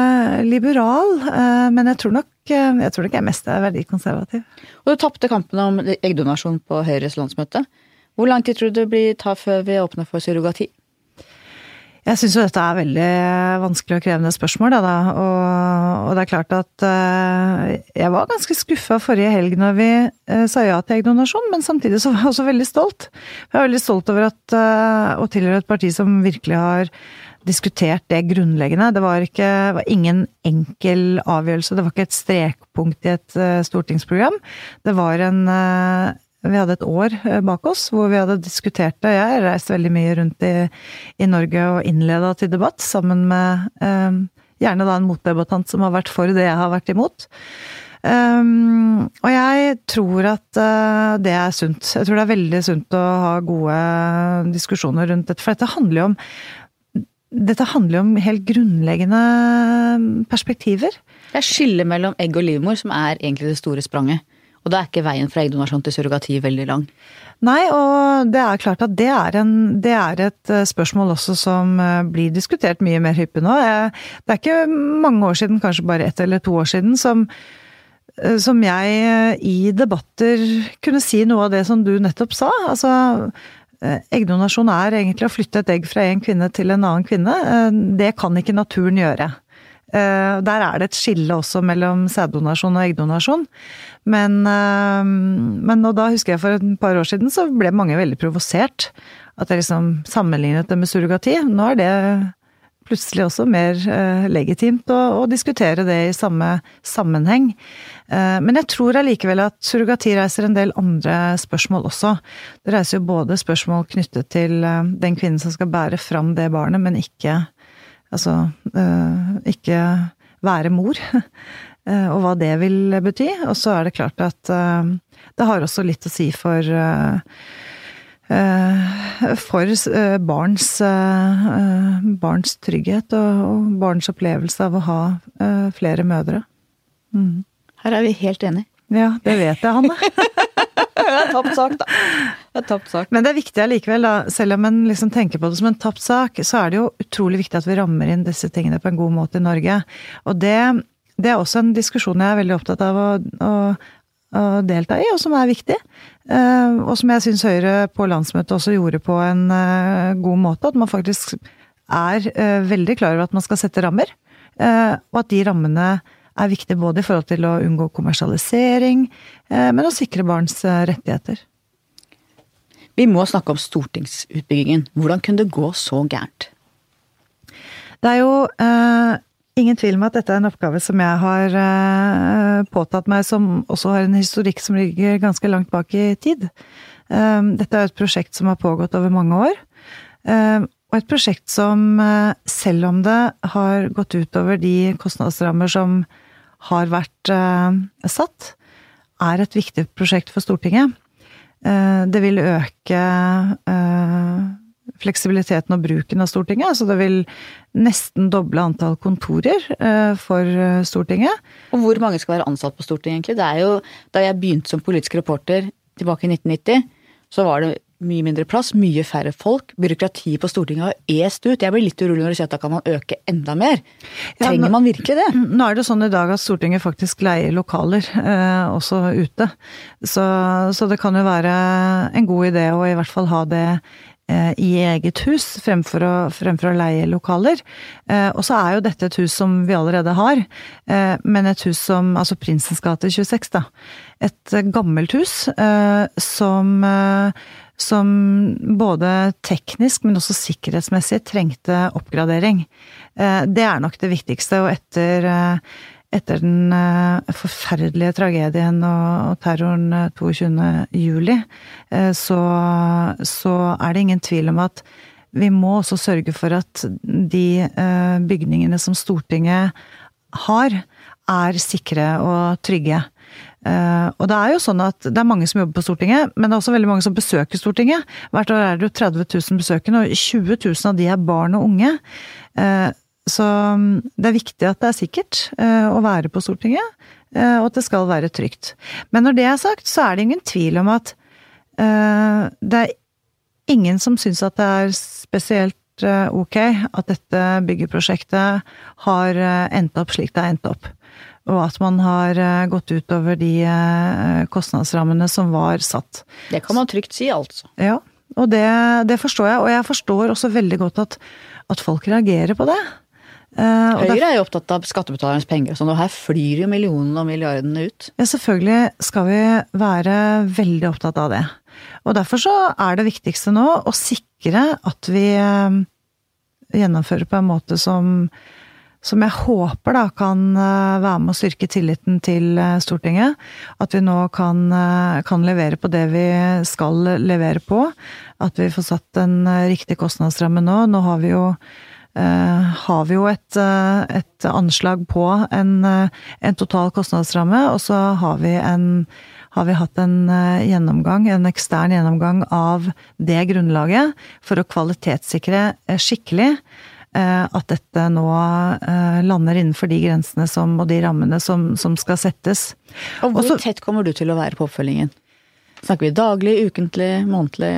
liberal, uh, men jeg tror nok jeg tror nok jeg mest er veldig konservativ. Og du tapte kampen om eggdonasjon på Høyres landsmøte. Hvor lang tid tror du det blir ta før vi åpner for surrogati? Jeg syns jo dette er veldig vanskelig og krevende spørsmål, da. Og, og det er klart at uh, jeg var ganske skuffa forrige helg når vi uh, sa ja til eggdonasjon, men samtidig så var jeg også veldig stolt. Jeg er veldig stolt over at, å tilhøre et parti som virkelig har diskutert det grunnleggende. Det var, ikke, var ingen enkel avgjørelse, det var ikke et strekpunkt i et stortingsprogram. Det var en vi hadde et år bak oss hvor vi hadde diskutert det. Jeg har reist veldig mye rundt i, i Norge og innleda til debatt sammen med eh, gjerne da en motdebattant som har vært for det jeg har vært imot. Um, og jeg tror at uh, det er sunt. Jeg tror det er veldig sunt å ha gode diskusjoner rundt dette. For dette handler jo om dette handler om helt grunnleggende perspektiver. Det er skillet mellom egg og livmor som er egentlig det store spranget. Og da er ikke veien fra eggdonasjon til surrogati veldig lang. Nei, og det er klart at det er, en, det er et eh, spørsmål også som eh, blir diskutert mye mer hyppig nå. Det er ikke mange år siden, kanskje bare ett eller to år siden, som Eh, som jeg i debatter kunne si noe av det som du nettopp sa. Altså, eggdonasjon er egentlig å flytte et egg fra en kvinne til en annen kvinne. Det kan ikke naturen gjøre. Der er det et skille også mellom sæddonasjon og eggdonasjon. Men, men og da husker jeg for et par år siden så ble mange veldig provosert. At jeg liksom sammenlignet det med surrogati. Nå er det plutselig også mer eh, legitimt å, å, diskutere det i samme sammenheng. Eh, men jeg tror allikevel at surrogati reiser en del andre spørsmål også. Det reiser jo både spørsmål knyttet til eh, den kvinnen som skal bære fram det barnet, men ikke Altså ikke være mor. (laughs) og hva det vil bety. Og så er det klart at det har også litt å si for Eh, for eh, barns, eh, barns trygghet og barns opplevelse av å ha flere mødre. Mm. Her er vi helt enige. Ja, det vet jeg, Hanne. (laughs) det er tapt sak, da. Det er tapt sak. Men det er viktig allikevel, da. Selv om en liksom tenker på det som en tapt sak, så er det jo utrolig viktig at vi rammer inn disse tingene på en god måte i Norge. Og det, det er også en diskusjon jeg er veldig opptatt av å, å å delta i, og som er viktig. Eh, og som jeg syns Høyre på landsmøtet også gjorde på en eh, god måte. At man faktisk er eh, veldig klar over at man skal sette rammer. Og at de rammene er viktig både i forhold til å unngå kommersialisering, men å sikre barns rettigheter. Vi må snakke om stortingsutbyggingen. Hvordan kunne det gå så gærent? Det er jo Ingen tvil om at dette er en oppgave som jeg har eh, påtatt meg, som også har en historikk som ligger ganske langt bak i tid. Eh, dette er et prosjekt som har pågått over mange år. Uh, og et prosjekt som, selv om det har gått utover de kostnadsrammer som har vært satt, er et viktig prosjekt for Stortinget. Det vil øke fleksibiliteten og bruken av Stortinget. Altså det vil nesten doble antall kontorer eh, for eh, Stortinget. Og hvor mange skal være ansatt på Stortinget, egentlig? Det er jo, Da jeg begynte som politisk reporter tilbake i 1990, så var det mye mindre plass, mye færre folk. Byråkratiet på Stortinget har est ut. Jeg blir litt urolig når du sier at da kan man øke enda mer. Trenger ja, nå, man virkelig det? Nå er det sånn i dag at Stortinget faktisk leier lokaler, eh, også ute. Så, så, det kan jo være en god idé å i hvert fall ha det Eh, i eget hus, fremfor å, fremfor å leie lokaler. Eh, og så er jo dette et hus som vi allerede har, eh, men et hus som Altså Prinsens gate 26, da. Et gammelt hus som som både teknisk, men også sikkerhetsmessig trengte oppgradering. Det er nok det viktigste, og etter etter den eh, forferdelige tragedien og terroren 22. Eh, juli, eh, så, så er det ingen tvil om at vi må også sørge for at de bygningene som Stortinget har, er sikre og trygge. Og det er jo sånn at det er mange som jobber på Stortinget, men det er også veldig mange som besøker Stortinget. Hvert år er det jo 30 000 besøkende, og 20 000 av de er barn og unge. Så mm, det er viktig at det er sikkert uh, å være på Stortinget, og at det skal være trygt. Men når det er sagt, så er det ingen tvil om at det er ingen som syns at det er spesielt ok at dette byggeprosjektet har endt opp slik det har endt opp. Og at man har gått utover de kostnadsrammene som var satt. Det kan man trygt si, altså. Ja, og det, det forstår jeg. Og jeg forstår også veldig godt at, at folk reagerer på det. Uh, Høyre er jo opptatt av skattebetalernes penger, og sånn, og her flyr jo millionene og milliardene ut. Ja, selvfølgelig skal vi være veldig opptatt av det. Og derfor så er det viktigste nå å sikre at vi gjennomfører på en måte som som jeg håper da kan være med å styrke tilliten til Stortinget. At vi nå kan, kan, levere på det vi skal levere på. At vi får satt en riktig kostnadsramme nå. Nå har vi jo har vi jo et, et anslag på en, en, total kostnadsramme, og så har vi en har vi hatt en eh, gjennomgang, en ekstern gjennomgang av det grunnlaget for å kvalitetssikre eh, skikkelig eh, at dette nå lander innenfor de grensene som, og de rammene som, som skal settes. Og Hvor Også, tett kommer du til å være på oppfølgingen? Snakker vi daglig, ukentlig, månedlig?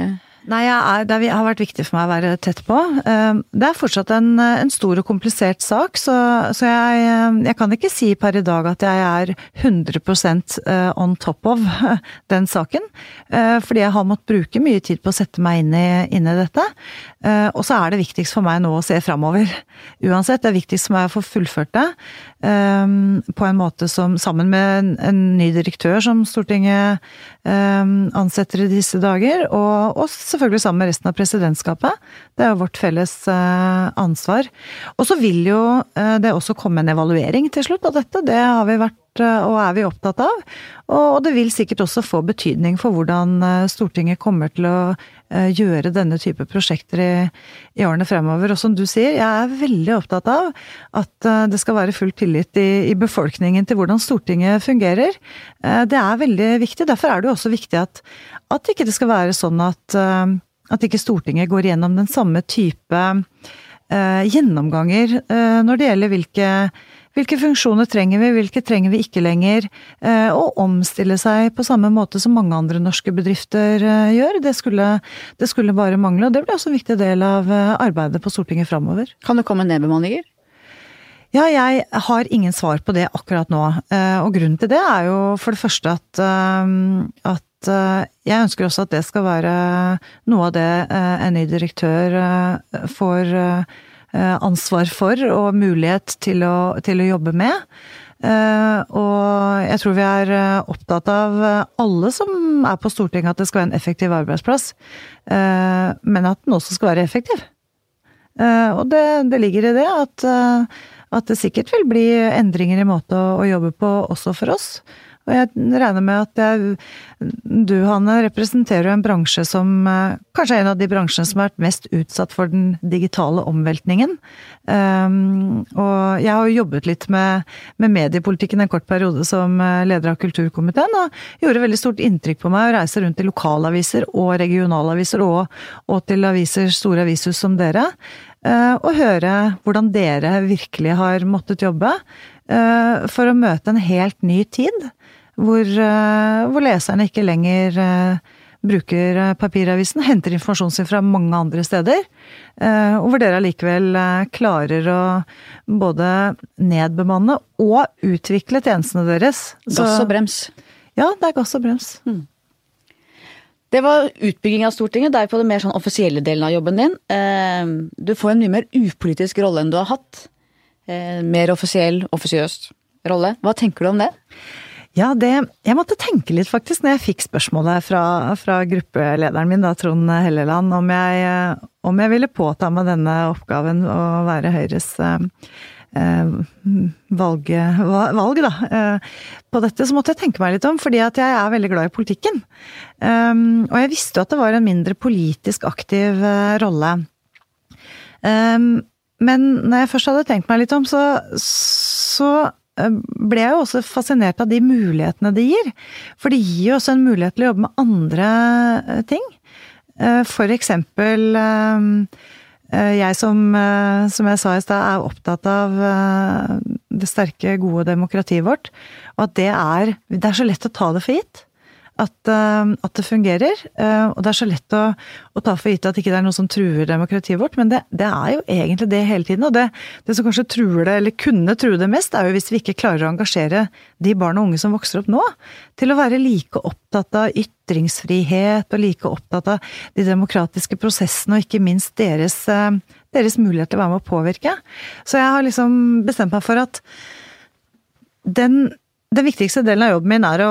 Nei, er, det har vært viktig for meg å være tett på. Eh, det er fortsatt en, en stor og komplisert sak, så, så jeg, eh, jeg, kan ikke si per i dag at jeg er 100 eh, on top of (laughs) den saken. Fordi jeg har måttet bruke mye tid på å sette meg inn i, inn i dette. Og så er det viktigst for meg nå å se framover. Uansett, det er viktigst for meg å få fullført det. På en måte som, sammen med en, en ny direktør som Stortinget ansetter i disse dager, og, og selvfølgelig sammen med resten av presidentskapet. Det er jo vårt felles uh, ansvar. Og så vil jo uh, det også komme en evaluering til slutt av dette. Det har vi vært eh, og er vi opptatt av. Og det vil sikkert også få betydning for hvordan Stortinget kommer til å gjøre denne type prosjekter i, i årene fremover. Og som du sier, jeg er veldig opptatt av at det skal være full tillit i, i befolkningen til hvordan Stortinget fungerer. Det er veldig viktig. Derfor er det jo også viktig at, at ikke det skal være sånn at, eh, at ikke Stortinget går gjennom den samme type gjennomganger når det gjelder hvilke, hvilke funksjoner trenger vi, hvilke trenger vi ikke lenger? å og omstille seg på samme måte som mange andre norske bedrifter gjør. Det skulle, det skulle, bare mangle, og det blir også en viktig del av arbeidet på Stortinget framover. Kan det komme nedbemanninger? Ja, jeg har ingen svar på det akkurat nå. Og grunnen til det er jo for det første at, at Eh, jeg ønsker også at det skal være noe av det eh, en ny direktør eh, får ansvar for og mulighet til å, til å jobbe med. Og jeg tror vi er opptatt av, alle som er på Stortinget, at det skal være en effektiv arbeidsplass. Men at den også skal være effektiv. Og det, det ligger i det at, at, det sikkert vil bli endringer i måte å, å jobbe på også for oss. Og jeg regner med at jeg, du, Hanne, representerer en bransje som eh, kanskje er en av de bransjene som har vært mest utsatt for den digitale omveltningen. Um, og jeg har jo jobbet litt med, med, mediepolitikken en kort periode som eh, leder av kulturkomiteen, og gjorde veldig stort inntrykk på meg å reise rundt i lokalaviser og regionalaviser, og, og til aviser, store avishus som dere, uh, og høre hvordan dere virkelig har måttet jobbe for å møte en helt ny tid hvor, eh, hvor leserne ikke lenger eh, bruker eh, papiravisen, henter informasjonen sin fra mange andre steder. Og hvor dere allikevel klarer å både nedbemanne og utvikle tjenestene deres. Gass og brems. Ja, det er gass og brems. Mm. Det var utbygging av Stortinget. Det er på den mer sånn offisielle delen av jobben din. Du får en mye mer upolitisk rolle enn du har hatt. Mer offisiell, offisiøs rolle. Hva tenker du om det? Ja, det Jeg måtte tenke litt, faktisk, når jeg fikk spørsmålet fra, fra gruppelederen min, da, Trond Helleland, om jeg, om jeg, ville påta meg denne oppgaven å være Høyres eh, eh valg, valg, da, eh, på dette, så måtte jeg tenke meg litt om, fordi at jeg er veldig glad i politikken. Um, og jeg visste jo at det var en mindre politisk aktiv uh, rolle. Um, men når jeg først hadde tenkt meg litt om, så, så Eh, ble jeg jo også fascinert av de mulighetene det gir. For det gir jo også en mulighet til å jobbe med andre eh, ting. Eh, for eksempel jeg som, som jeg sa i stad, er opptatt av det sterke, gode demokratiet vårt. Og at det er Det er så lett å ta det for gitt at, eh, at, det fungerer. Eh, og det er så lett å, å, ta for gitt at ikke det er noe som truer demokratiet vårt, men det, det er jo egentlig det hele tiden. Og det, det, som kanskje truer det, eller kunne true det mest, er jo hvis vi ikke klarer å engasjere de barn og unge som vokser opp nå, til å være like opptatt av ytringsfrihet og like opptatt av de demokratiske prosessene, og ikke minst deres, eh, deres mulighet til å være med å påvirke. Så jeg har liksom bestemt meg for at den den viktigste delen av jobben min er å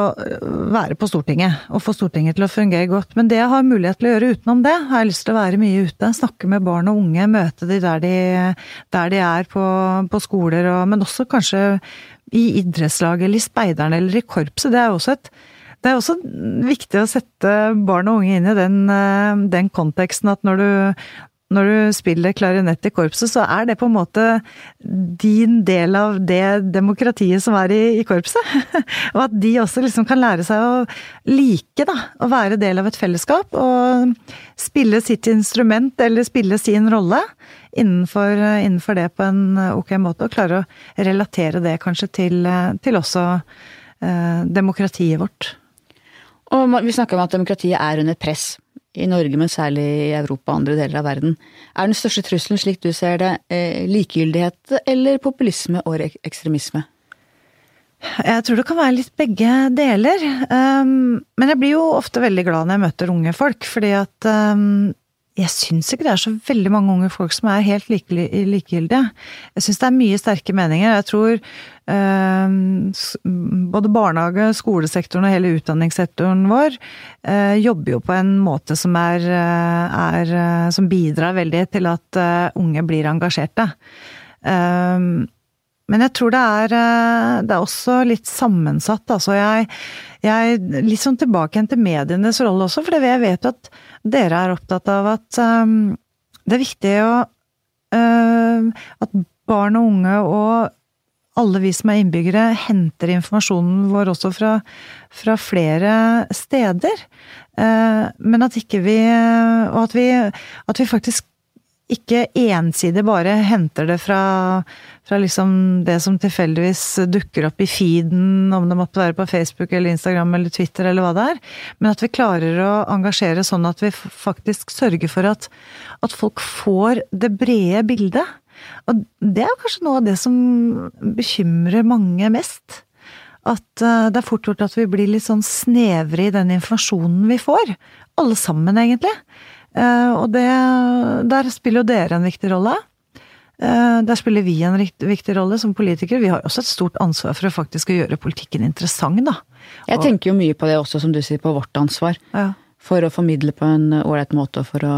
være på Stortinget, og få Stortinget til å fungere godt. Men det jeg har mulighet til å gjøre utenom det, har jeg lyst til å være mye ute. Snakke med barn og unge, møte de der de, der de er på, på skoler, og, men også kanskje i idrettslaget eller i speideren eller i korpset. Det er også et det er også viktig å sette barn og unge inn i den, den konteksten at når du, når du spiller klarinett i korpset, så er det på en måte din del av det demokratiet som er i, i korpset. (laughs) og at de også liksom kan lære seg å like, da. Å være del av et fellesskap. Og spille sitt instrument, eller spille sin rolle innenfor, innenfor det på en ok måte. Og klare å relatere det kanskje til, til også eh, demokratiet vårt. Og vi snakker om at demokratiet er under press i Norge, men særlig i Europa og andre deler av verden. Er den største trusselen, slik du ser det, eh, likegyldighet eller populisme og ekstremisme? Jeg tror det kan være litt begge deler. Um, men jeg blir jo ofte veldig glad når jeg møter unge folk, fordi at um, jeg syns ikke det er så veldig mange unge folk som er helt likegyldige. Jeg syns det er mye sterke meninger. Jeg tror eh, både barnehage, skolesektoren og hele utdanningssektoren vår eh, jobber jo på en måte som er, eh, er eh, Som bidrar veldig til at uh, unge blir engasjerte. Um, men jeg tror det er, det er også litt sammensatt. Altså jeg, jeg Litt sånn tilbake igjen til medienes rolle også, for jeg vet at dere er opptatt av at um, det er viktig å uh, At barn og unge og alle vi som er innbyggere, henter informasjonen vår også fra, fra flere steder. Men at ikke vi Og at vi, at vi faktisk ikke ensidig bare henter det fra, fra liksom det som tilfeldigvis dukker opp i feeden, om det måtte være på Facebook eller Instagram eller Twitter eller hva det er, men at vi klarer å engasjere sånn at vi faktisk sørger for at, at folk får det brede bildet. Og det er kanskje noe av det som bekymrer mange mest. At eh, det er fort gjort at vi blir litt sånn snevre i den informasjonen vi får. Alle sammen, egentlig. Eh, og det, der spiller jo dere en viktig rolle. Eh, der spiller vi en viktig rolle som politikere. Vi har også et stort ansvar for å faktisk gjøre politikken interessant, da. Jeg tenker jo mye på det også, som du sier, på vårt ansvar. Ja. For å formidle på en ålreit måte og for å,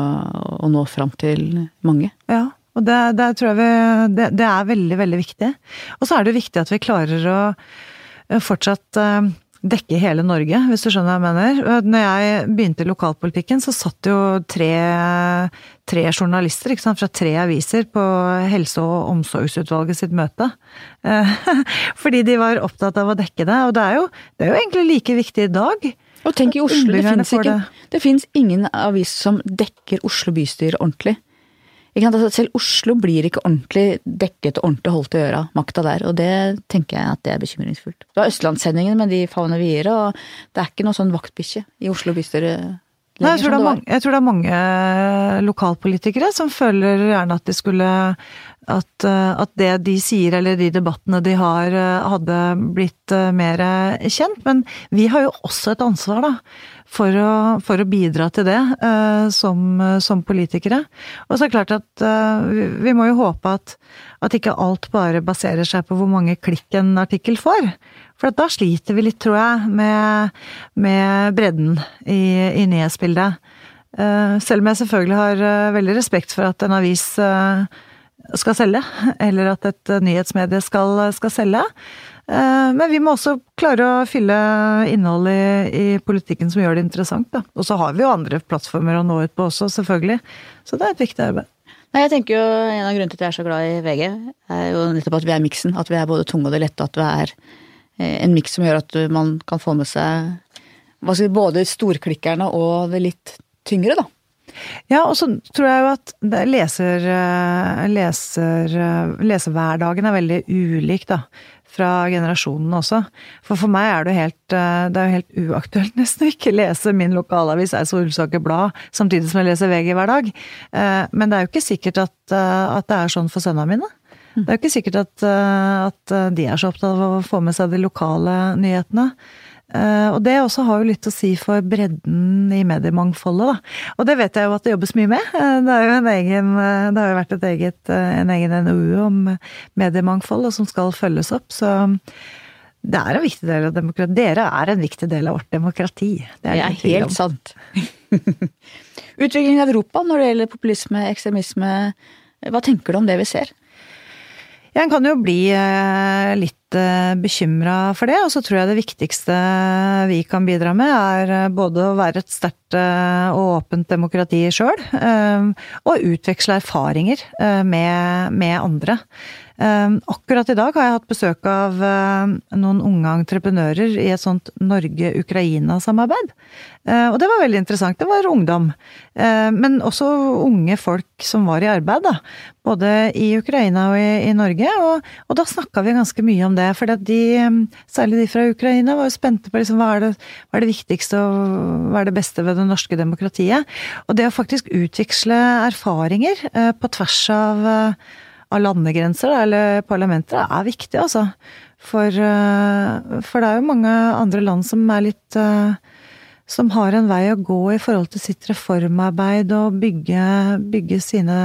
å, nå fram til mange. Ja, og det, det tror jeg vi, det, det, er veldig, veldig viktig. Og så er det viktig at vi klarer å fortsatt dekke hele Norge, hvis du skjønner hva jeg mener. Når jeg begynte i lokalpolitikken, så satt jo tre, tre journalister sant, fra tre aviser på Helse- og omsorgsutvalget sitt møte. (laughs) Fordi de var opptatt av å dekke det. Og det er jo, det er jo egentlig like viktig i dag. Og tenk i Oslo, det fins ikke Det fins ingen avis som dekker Oslo bystyre ordentlig. Altså, selv Oslo blir ikke ordentlig dekket og ordentlig holdt i øra, makta der, og det tenker jeg at det er bekymringsfullt. Du har Østlandssendingen, men de favner videre, og det er ikke noe sånn vaktbikkje i Oslo bystyre. Nei, jeg, tror mange, jeg tror, det er mange, lokalpolitikere som føler gjerne at de skulle at, at, det de sier eller de debattene de har, hadde blitt eh, mer kjent. Men vi har jo også et ansvar, da for å, for å bidra til det som, som, politikere. Og så er det klart at vi, vi, må jo håpe at, at, ikke alt bare baserer seg på hvor mange klikk en artikkel får. For da sliter vi litt, tror jeg, med, med bredden i, i nyhetsbildet. Uh, selv om jeg selvfølgelig har veldig respekt for at en avis skal selge, (laughs) eller at et nyhetsmedie skal, skal selge. Eh, men vi må også klare å fylle innholdet i, i politikken som gjør det interessant. Da. Og så har vi jo andre plattformer å nå ut på også, selvfølgelig. Så det er et viktig arbeid. Nei, jeg tenker jo En av grunnene til at jeg er så glad i VG, er jo nettopp at vi er miksen. At vi er både tunge og det lette. At vi er eh, en miks som gjør at man kan få med seg skal både storklikkerne og det litt tyngre, da. Ja, og så tror jeg jo at leser, eh, leser, lesehverdagen er veldig ulik, da fra generasjonene også. For for meg er det helt, eh, det er jo helt uaktuelt (laughs) nesten å ikke lese min lokalavis Eidsvoll Ullensaker Blad samtidig som jeg leser VG hver dag. Eh, men det er jo ikke sikkert at, eh, at det er sånn for sønnene mine. Det er jo ikke sikkert at, at de er så opptatt av å få med seg de lokale nyhetene. Eh, og det også har jo litt å si for bredden i mediemangfoldet, da. Og det vet jeg jo at det jobbes mye med. Eh, det, er jo en egen, eh, det har jo vært eget, en egen NOU om mediemangfold, og som skal følges opp. Så Det er en viktig del av demokrati. Dere er en viktig del av vårt demokrati. Det er, det er helt sant. (laughs) Utviklingen i Europa når det gjelder populisme, ekstremisme, hva tenker du om det vi ser? Ja, en kan jo bli eh, litt eh, bekymra for det, og så tror jeg det viktigste vi kan bidra med, er eh, både å være et sterkt og åpent demokrati sjøl, og utveksle erfaringer med, med andre. Ehm, akkurat i dag har jeg hatt besøk av eh, noen unge entreprenører i et sånt Norge-Ukraina-samarbeid. Eh, og det var veldig interessant. Det var ungdom. Eh, men også unge folk som var i arbeid, da. Både i Ukraina og i, i Norge. Og, og da snakka vi ganske mye om det. For de, særlig de fra Ukraina, var jo spente på liksom, hva, er det, hva er det viktigste og hva er det beste ved det norske demokratiet. Og det å faktisk utveksle erfaringer på tvers av av landegrenser eller parlamenter er viktig, altså. For, eh, for, det er jo mange andre land som er litt eh, Som har en vei å gå i forhold til sitt reformarbeid og bygge, bygge sine,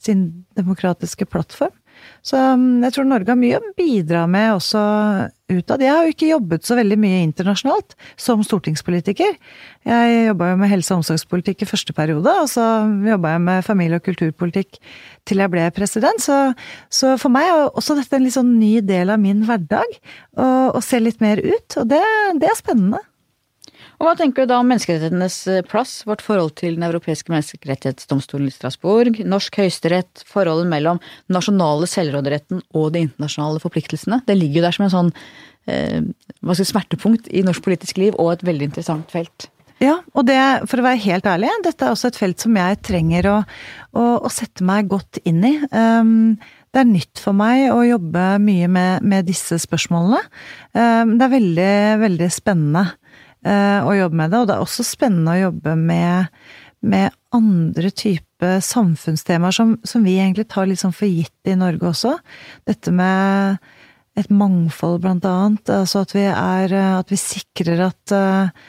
sin demokratiske plattform. Så um, jeg tror Norge har mye å bidra med også utad. Jeg har jo ikke jobbet så veldig mye internasjonalt som stortingspolitiker. Jeg jobba jo med helse- og omsorgspolitikk i første periode, og så jobba jeg med familie- og kulturpolitikk til jeg ble president. Så, så for meg er også dette en litt sånn ny del av min hverdag, å se litt mer ut. Og det, det er spennende. Og Hva tenker du da om menneskerettighetenes eh, plass, vårt forhold til Den europeiske menneskerettighetsdomstolen i Strasbourg, norsk høyesterett, forholdet mellom nasjonale selvråderetten og de internasjonale forpliktelsene? Det ligger jo der som en sånn eh, smertepunkt i norsk politisk liv, og et veldig interessant felt. Ja, og det, for å være helt ærlig, dette er også et felt som jeg trenger å, å, å sette meg godt inn i. Um, det er nytt for meg å jobbe mye med, med disse spørsmålene. Um, det er veldig, veldig spennende. Eh, å jobbe med det. Og det er også spennende å jobbe med, med andre typer samfunnstemaer som, som, vi egentlig tar litt sånn for gitt i Norge også. Dette med et mangfold, blant annet. Altså at vi er At vi sikrer at eh,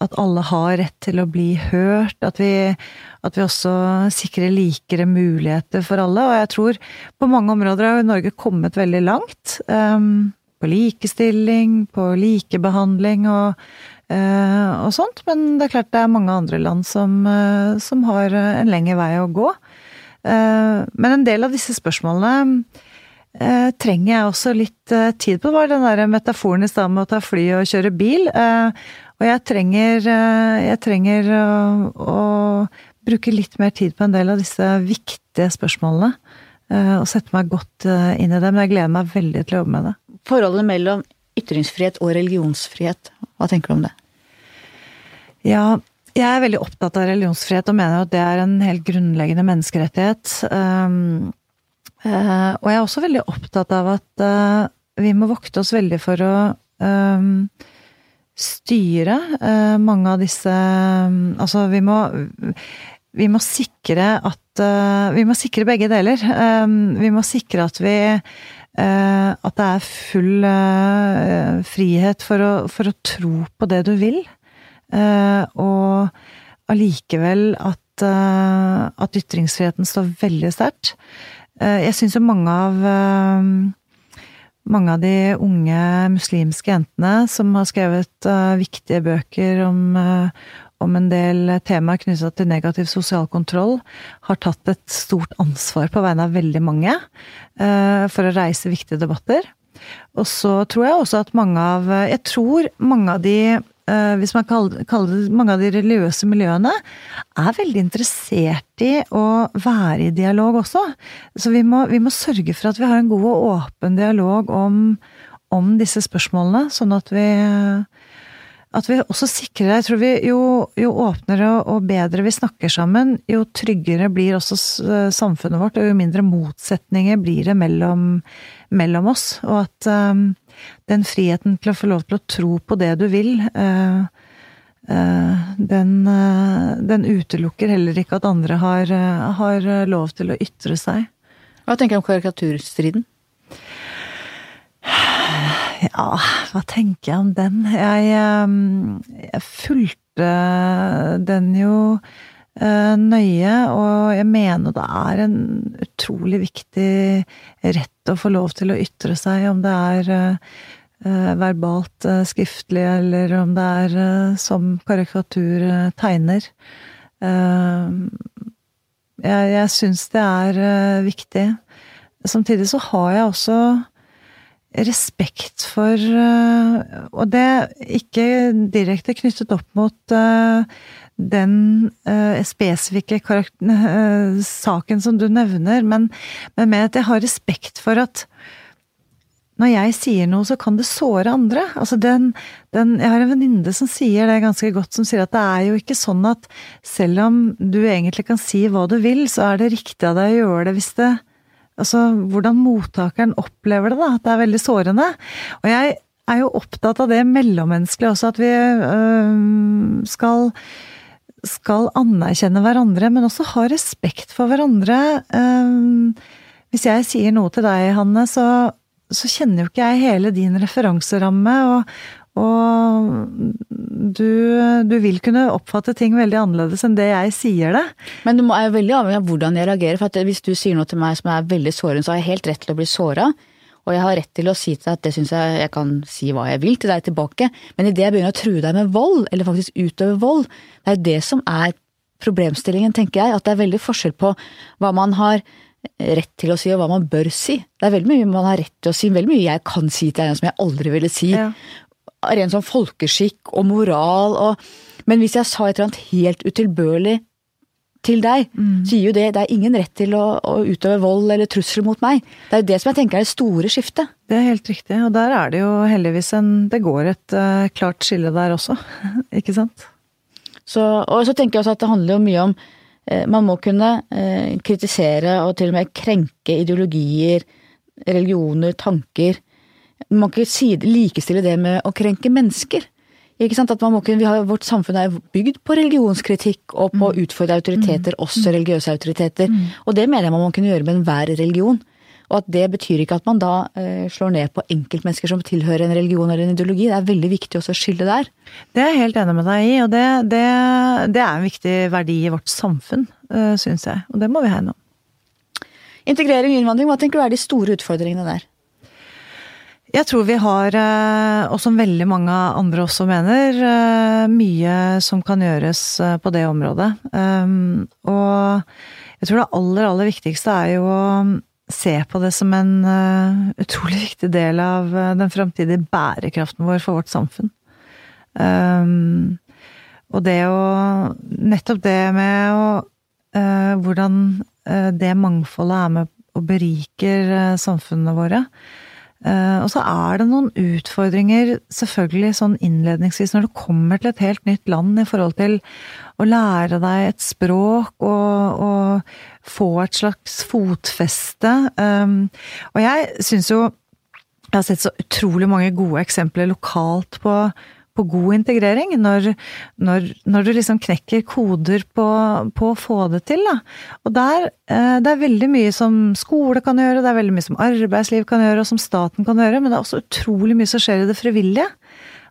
at alle har rett til å bli hørt, at vi, at vi, også sikrer likere muligheter for alle. Og jeg tror på mange områder har Norge kommet veldig langt. Um, på likestilling, på likebehandling og Eh, og sånt. Men det er klart det er mange andre land som, eh, som har en lengre vei å gå. Eh, men en del av disse spørsmålene trenger jeg også litt tid på. Det var den der metaforen i stad med å ta fly og kjøre bil. Og jeg trenger, jeg trenger å, å, bruke litt mer tid på en del av disse viktige spørsmålene. Og sette meg godt inn i det. Men jeg gleder meg veldig til å jobbe med det. Forholdet mellom ytringsfrihet og religionsfrihet, hva tenker du om det? Ja, jeg er veldig opptatt av religionsfrihet og mener at det er en helt grunnleggende menneskerettighet. Um, uh, og jeg er også veldig opptatt av at uh, vi må vokte oss veldig for å um, styre uh, mange av disse um, Altså, vi må, vi må sikre at Vi må sikre begge deler. vi må sikre at vi at det er full frihet for å, for å tro på det du vil. Eh, og allikevel at, eh, at ytringsfriheten står veldig sterkt. Eh, jeg syns jo mange av mange av de unge muslimske jentene som har skrevet viktige bøker om, om en del temaer knyttet til negativ sosial kontroll, har tatt et stort ansvar på vegne av veldig mange for å reise viktige debatter. Og så tror jeg også at mange av Jeg tror mange av de hvis man kaller, det mange av de religiøse miljøene, er veldig interessert i å være i dialog også. Så vi må, vi må sørge for at vi har en god og åpen dialog om, om disse spørsmålene, sånn at vi at vi også sikrer Jeg tror vi jo, jo åpnere og bedre vi snakker sammen, jo tryggere blir også samfunnet vårt, og jo mindre motsetninger blir det mellom, mellom oss. Og at um, den friheten til å få lov til å tro på det du vil, uh, uh, den, uh, den, utelukker heller ikke at andre har, har, lov til å ytre seg. Hva tenker du om karikaturstriden? Ja, hva tenker jeg om den? Jeg, jeg fulgte den jo nøye, og jeg mener det er en utrolig viktig rett å få lov til å ytre seg, om det er verbalt skriftlig, eller om det er som karikatur tegner. Jeg, jeg syns det er viktig. Samtidig så har jeg også respekt for Og det ikke direkte knyttet opp mot den spesifikke saken som du nevner, men, men med at jeg har respekt for at når jeg sier noe, så kan det såre andre. Altså den, den, jeg har en venninne som sier det ganske godt, som sier at det er jo ikke sånn at selv om du egentlig kan si hva du vil, så er det riktig av deg å gjøre det hvis det Altså hvordan mottakeren opplever det, da. At det er veldig sårende. Og jeg er jo opptatt av det mellommenneskelige også, at vi øh, skal skal anerkjenne hverandre, men også ha respekt for hverandre. Øh, hvis jeg sier noe til deg, Hanne, så så kjenner jo ikke jeg hele din referanseramme, og, og du, du, vil kunne oppfatte ting veldig annerledes enn det jeg sier det. Men du er jo veldig avhengig av hvordan jeg reagerer. For hvis du sier noe til meg som er veldig sårende, så har jeg helt rett til å bli såra. Og jeg har rett til å si til deg at det syns jeg jeg kan si hva jeg vil til deg tilbake. Men idet jeg begynner å true deg med vold, eller faktisk utøve vold, det er det som er problemstillingen, tenker jeg. At det er veldig forskjell på hva man har rett til å si, og hva man bør si. Det er veldig mye man har rett til å si, veldig mye jeg kan si til deg som jeg aldri ville si. Ja. Ren sånn folkeskikk og moral og Men hvis jeg sa et eller annet helt utilbørlig til deg, mm. så gir jo det Det er ingen rett til å, å, utøve vold eller trussel mot meg. Det er jo det som jeg tenker er det store skiftet. Det er helt riktig, og der er det jo heldigvis en Det går et uh, klart skille der også, (laughs) ikke sant? Så, og så tenker jeg også at det handler jo mye om Eh, man må kunne eh, kritisere og til og med krenke ideologier, religioner, tanker. Man kan ikke likestille det med å krenke mennesker. Ikke sant? At man må kunne, har, Vårt samfunn er bygd på religionskritikk og på å mm. utfordre autoriteter, mm. også religiøse autoriteter. Mm. Og det mener jeg man må kunne gjøre med enhver religion. Og at det betyr ikke at man da eh, slår ned på enkeltmennesker som tilhører en religion eller en ideologi. Det er veldig viktig også å skille der. Det er jeg helt enig med deg i, og det, det, det er en viktig verdi i vårt samfunn, øh, syns jeg. Og det må vi hegne om. Integrering og innvandring, hva tenker du er de store utfordringene der? Jeg tror vi har, eh, og som veldig mange andre også mener, mye som kan gjøres på det området. Og jeg tror det aller, aller viktigste er jo å se på det som en utrolig (laughs) viktig del av den framtidige bærekraften vår for vårt samfunn. Um, og det å Nettopp det med å Hvordan det mangfoldet er med og beriker samfunnene våre. Og så er det noen utfordringer, selvfølgelig sånn innledningsvis, når du kommer til et helt nytt land i forhold til å lære deg et språk og, og få et slags fotfeste. Um, og jeg syns jo jeg har sett så utrolig mange gode eksempler lokalt på, på god integrering. Når, når, når, du liksom knekker koder på, på, å få det til. Da. Og der, eh, det er veldig mye som skole kan gjøre, det er veldig mye som arbeidsliv kan gjøre, og som staten kan gjøre, men det er også utrolig mye som skjer i det frivillige.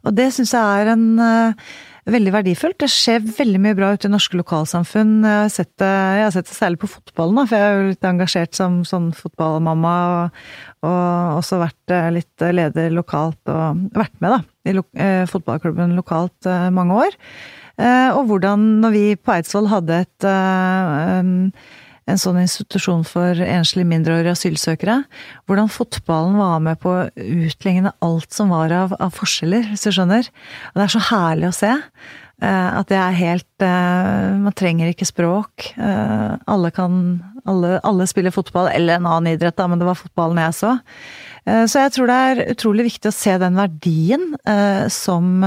Og det syns jeg er en uh, veldig verdifullt. Det skjer veldig mye bra ute i norske lokalsamfunn. Jeg har sett det, har sett det særlig på fotballen, for jeg er jo litt engasjert som sånn fotballmamma. Og, og også vært eh, litt leder lokalt og vært med da, i lo, eh, fotballklubben lokalt eh, mange år. Eh, og hvordan, når vi på Eidsvoll hadde et en sånn institusjon for enslige mindreårige asylsøkere. Hvordan fotballen var med på å utligne alt som var av, av, forskjeller, hvis du skjønner. Og det er så herlig å se. At det er helt Man trenger ikke språk. Alle kan alle, alle, spiller fotball, eller en annen idrett, da, men det var fotballen jeg så. Så jeg tror det er utrolig viktig å se den verdien som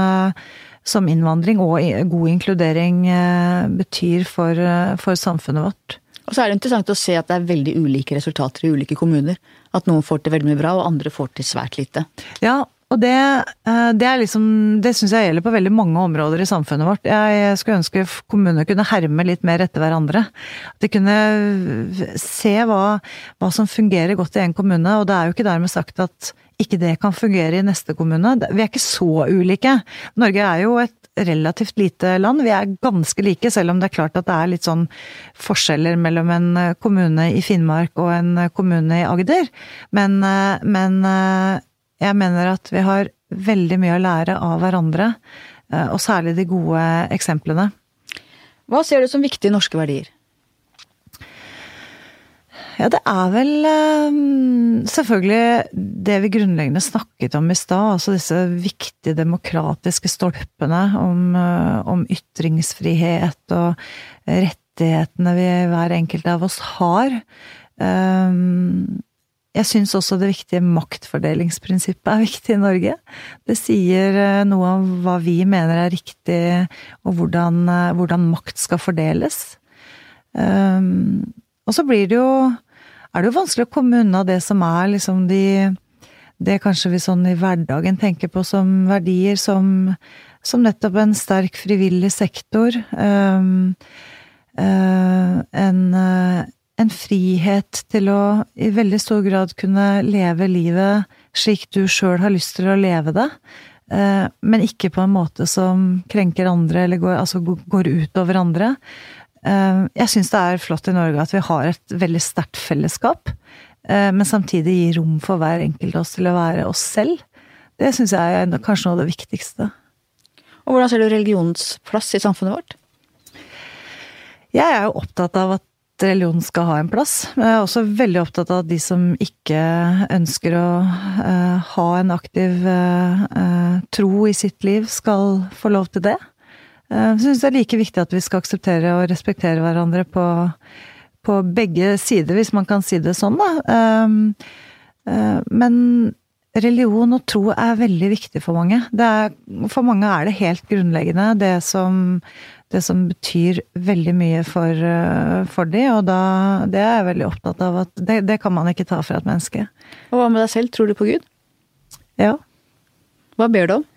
som innvandring og god inkludering betyr for, for samfunnet vårt. Og så er det interessant å se at det er veldig ulike resultater i ulike kommuner. At noen får til veldig mye bra, og andre får til svært lite. Ja, og det, eh, det liksom Det syns jeg gjelder på veldig mange områder i samfunnet vårt. Jeg skulle ønske kommunene kunne herme litt mer etter hverandre. At de kunne se hva, hva som fungerer godt i en kommune, og det er jo ikke dermed sagt at ikke det kan fungere i neste kommune. Vi er ikke så ulike. Norge er jo et relativt lite land. Vi er ganske like, selv om det er klart at det er litt sånn forskjeller mellom en eh, kommune i Finnmark og en eh, kommune i Agder. Men, eh, men jeg mener at vi har veldig mye å lære av hverandre, eh, og særlig de gode eksemplene. Hva ser du som viktige norske verdier? Ja, det er vel um, selvfølgelig det vi grunnleggende snakket om i stad. Altså disse viktige demokratiske stolpene om, uh, om, ytringsfrihet og rettighetene vi hver enkelt av oss har. Um, jeg syns også det viktige maktfordelingsprinsippet er viktig i Norge. Det sier uh, noe om hva vi mener er riktig, og hvordan, uh, hvordan makt skal fordeles. Um, og så blir det jo er det jo vanskelig å komme unna det som er liksom de Det kanskje vi sånn i hverdagen tenker på som verdier, som, som nettopp en sterk frivillig sektor. Um, uh, en, uh, en frihet til å i veldig stor grad kunne leve livet slik du sjøl har lyst til å leve det. Uh, men ikke på en måte som krenker andre, eller går, altså går ut over andre. Eh, jeg syns det er flott i Norge at vi har et veldig sterkt fellesskap, eh, men samtidig gir rom for hver enkelt av oss til å være oss selv. Det syns jeg er kanskje noe av det viktigste. Og hvordan ser du religionens plass i samfunnet vårt? Jeg er jo opptatt av at religion skal ha en plass. Men jeg er også veldig opptatt av at de som ikke ønsker å uh, ha en aktiv uh, tro i sitt liv, skal få lov til det. Jeg syns det er like viktig at vi skal akseptere og respektere hverandre på, på begge sider, hvis man kan si det sånn, da. Men religion og tro er veldig viktig for mange. Er, for mange er det helt grunnleggende. Det som, det som betyr veldig mye for, eh, for de, og da, det er jeg veldig opptatt av at det, det, kan man ikke ta fra et menneske. Og hva med deg selv? Tror du på Gud? Ja. Hva ber du om?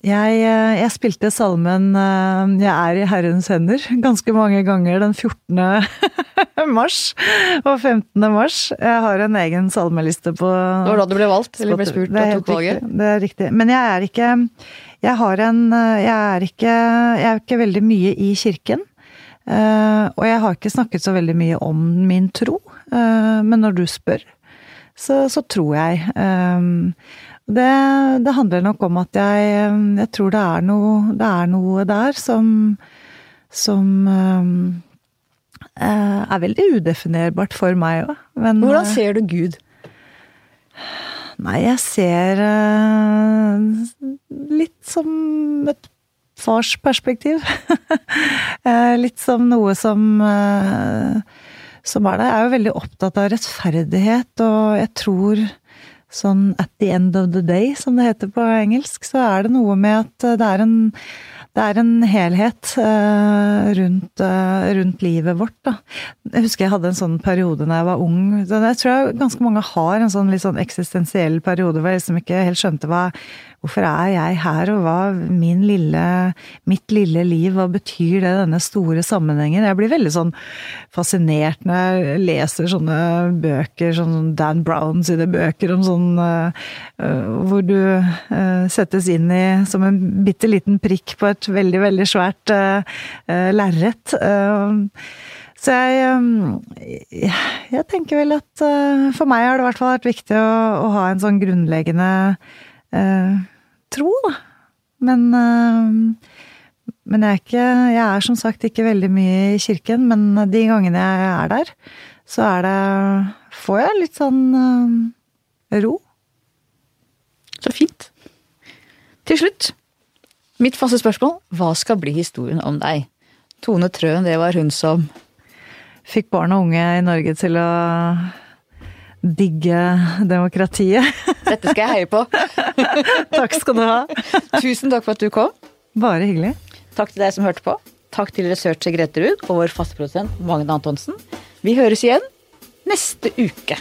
Jeg, eh, jeg, spilte salmen eh, 'Jeg er i Herrens hender' (laughs) ganske mange ganger den 14. (laughs) mars og 15. mars. Jeg har en egen salmeliste på Det var da du ble valgt, eller ble spurt og tok valget? Det er riktig. Men jeg er ikke Jeg har en Jeg er ikke, jeg er ikke veldig mye i kirken. Eh, og jeg har ikke snakket så veldig mye om min tro. Men når du spør, så, så tror jeg. Det, det, handler nok om at jeg, jeg tror det er, noe, det er noe der som som um, er veldig udefinerbart for meg òg. Hvordan eh, ser du Gud? Nei, jeg ser uh, litt som et farsperspektiv. perspektiv. (laughs) litt som noe som uh, som er der. Jeg er jo veldig opptatt av rettferdighet, og jeg tror sånn at the end of the day, som det heter på engelsk, så er det noe med at det er en, det er en helhet uh, rundt, uh, rundt, livet vårt, da. Jeg husker jeg hadde en sånn periode da jeg var ung. Jeg tror jeg ganske mange har en sånn litt sånn eksistensiell periode hvor jeg liksom ikke helt skjønte hva Hvorfor er jeg her, og hva min lille, mitt lille liv, hva betyr det, denne store sammenhengen? Jeg blir veldig sånn fascinert når jeg leser sånne bøker, sånn Dan Brown sine bøker om sånn uh, Hvor du uh, settes inn i som en bitte liten prikk på et veldig, veldig svært lerret. Så jeg, jeg, tenker vel at for meg har det i hvert fall vært viktig å, å ha en sånn grunnleggende eh, tro, da. Men, eh, men jeg er ikke Jeg er som sagt ikke veldig mye i kirken, men de gangene jeg er der, så er det Får jeg litt sånn eh, ro. Så fint. Til slutt, mitt faste spørsmål. Hva skal bli historien om deg? Tone Trøen, det var hun som Fikk barn og unge i Norge til å digge demokratiet. (laughs) Dette skal jeg heie på. (laughs) takk skal du ha. Tusen takk for at du kom. Bare hyggelig. Takk til deg som hørte på. Takk til researcher Grete Ruud og vår faste produsent Magne Antonsen. Vi høres igjen neste uke.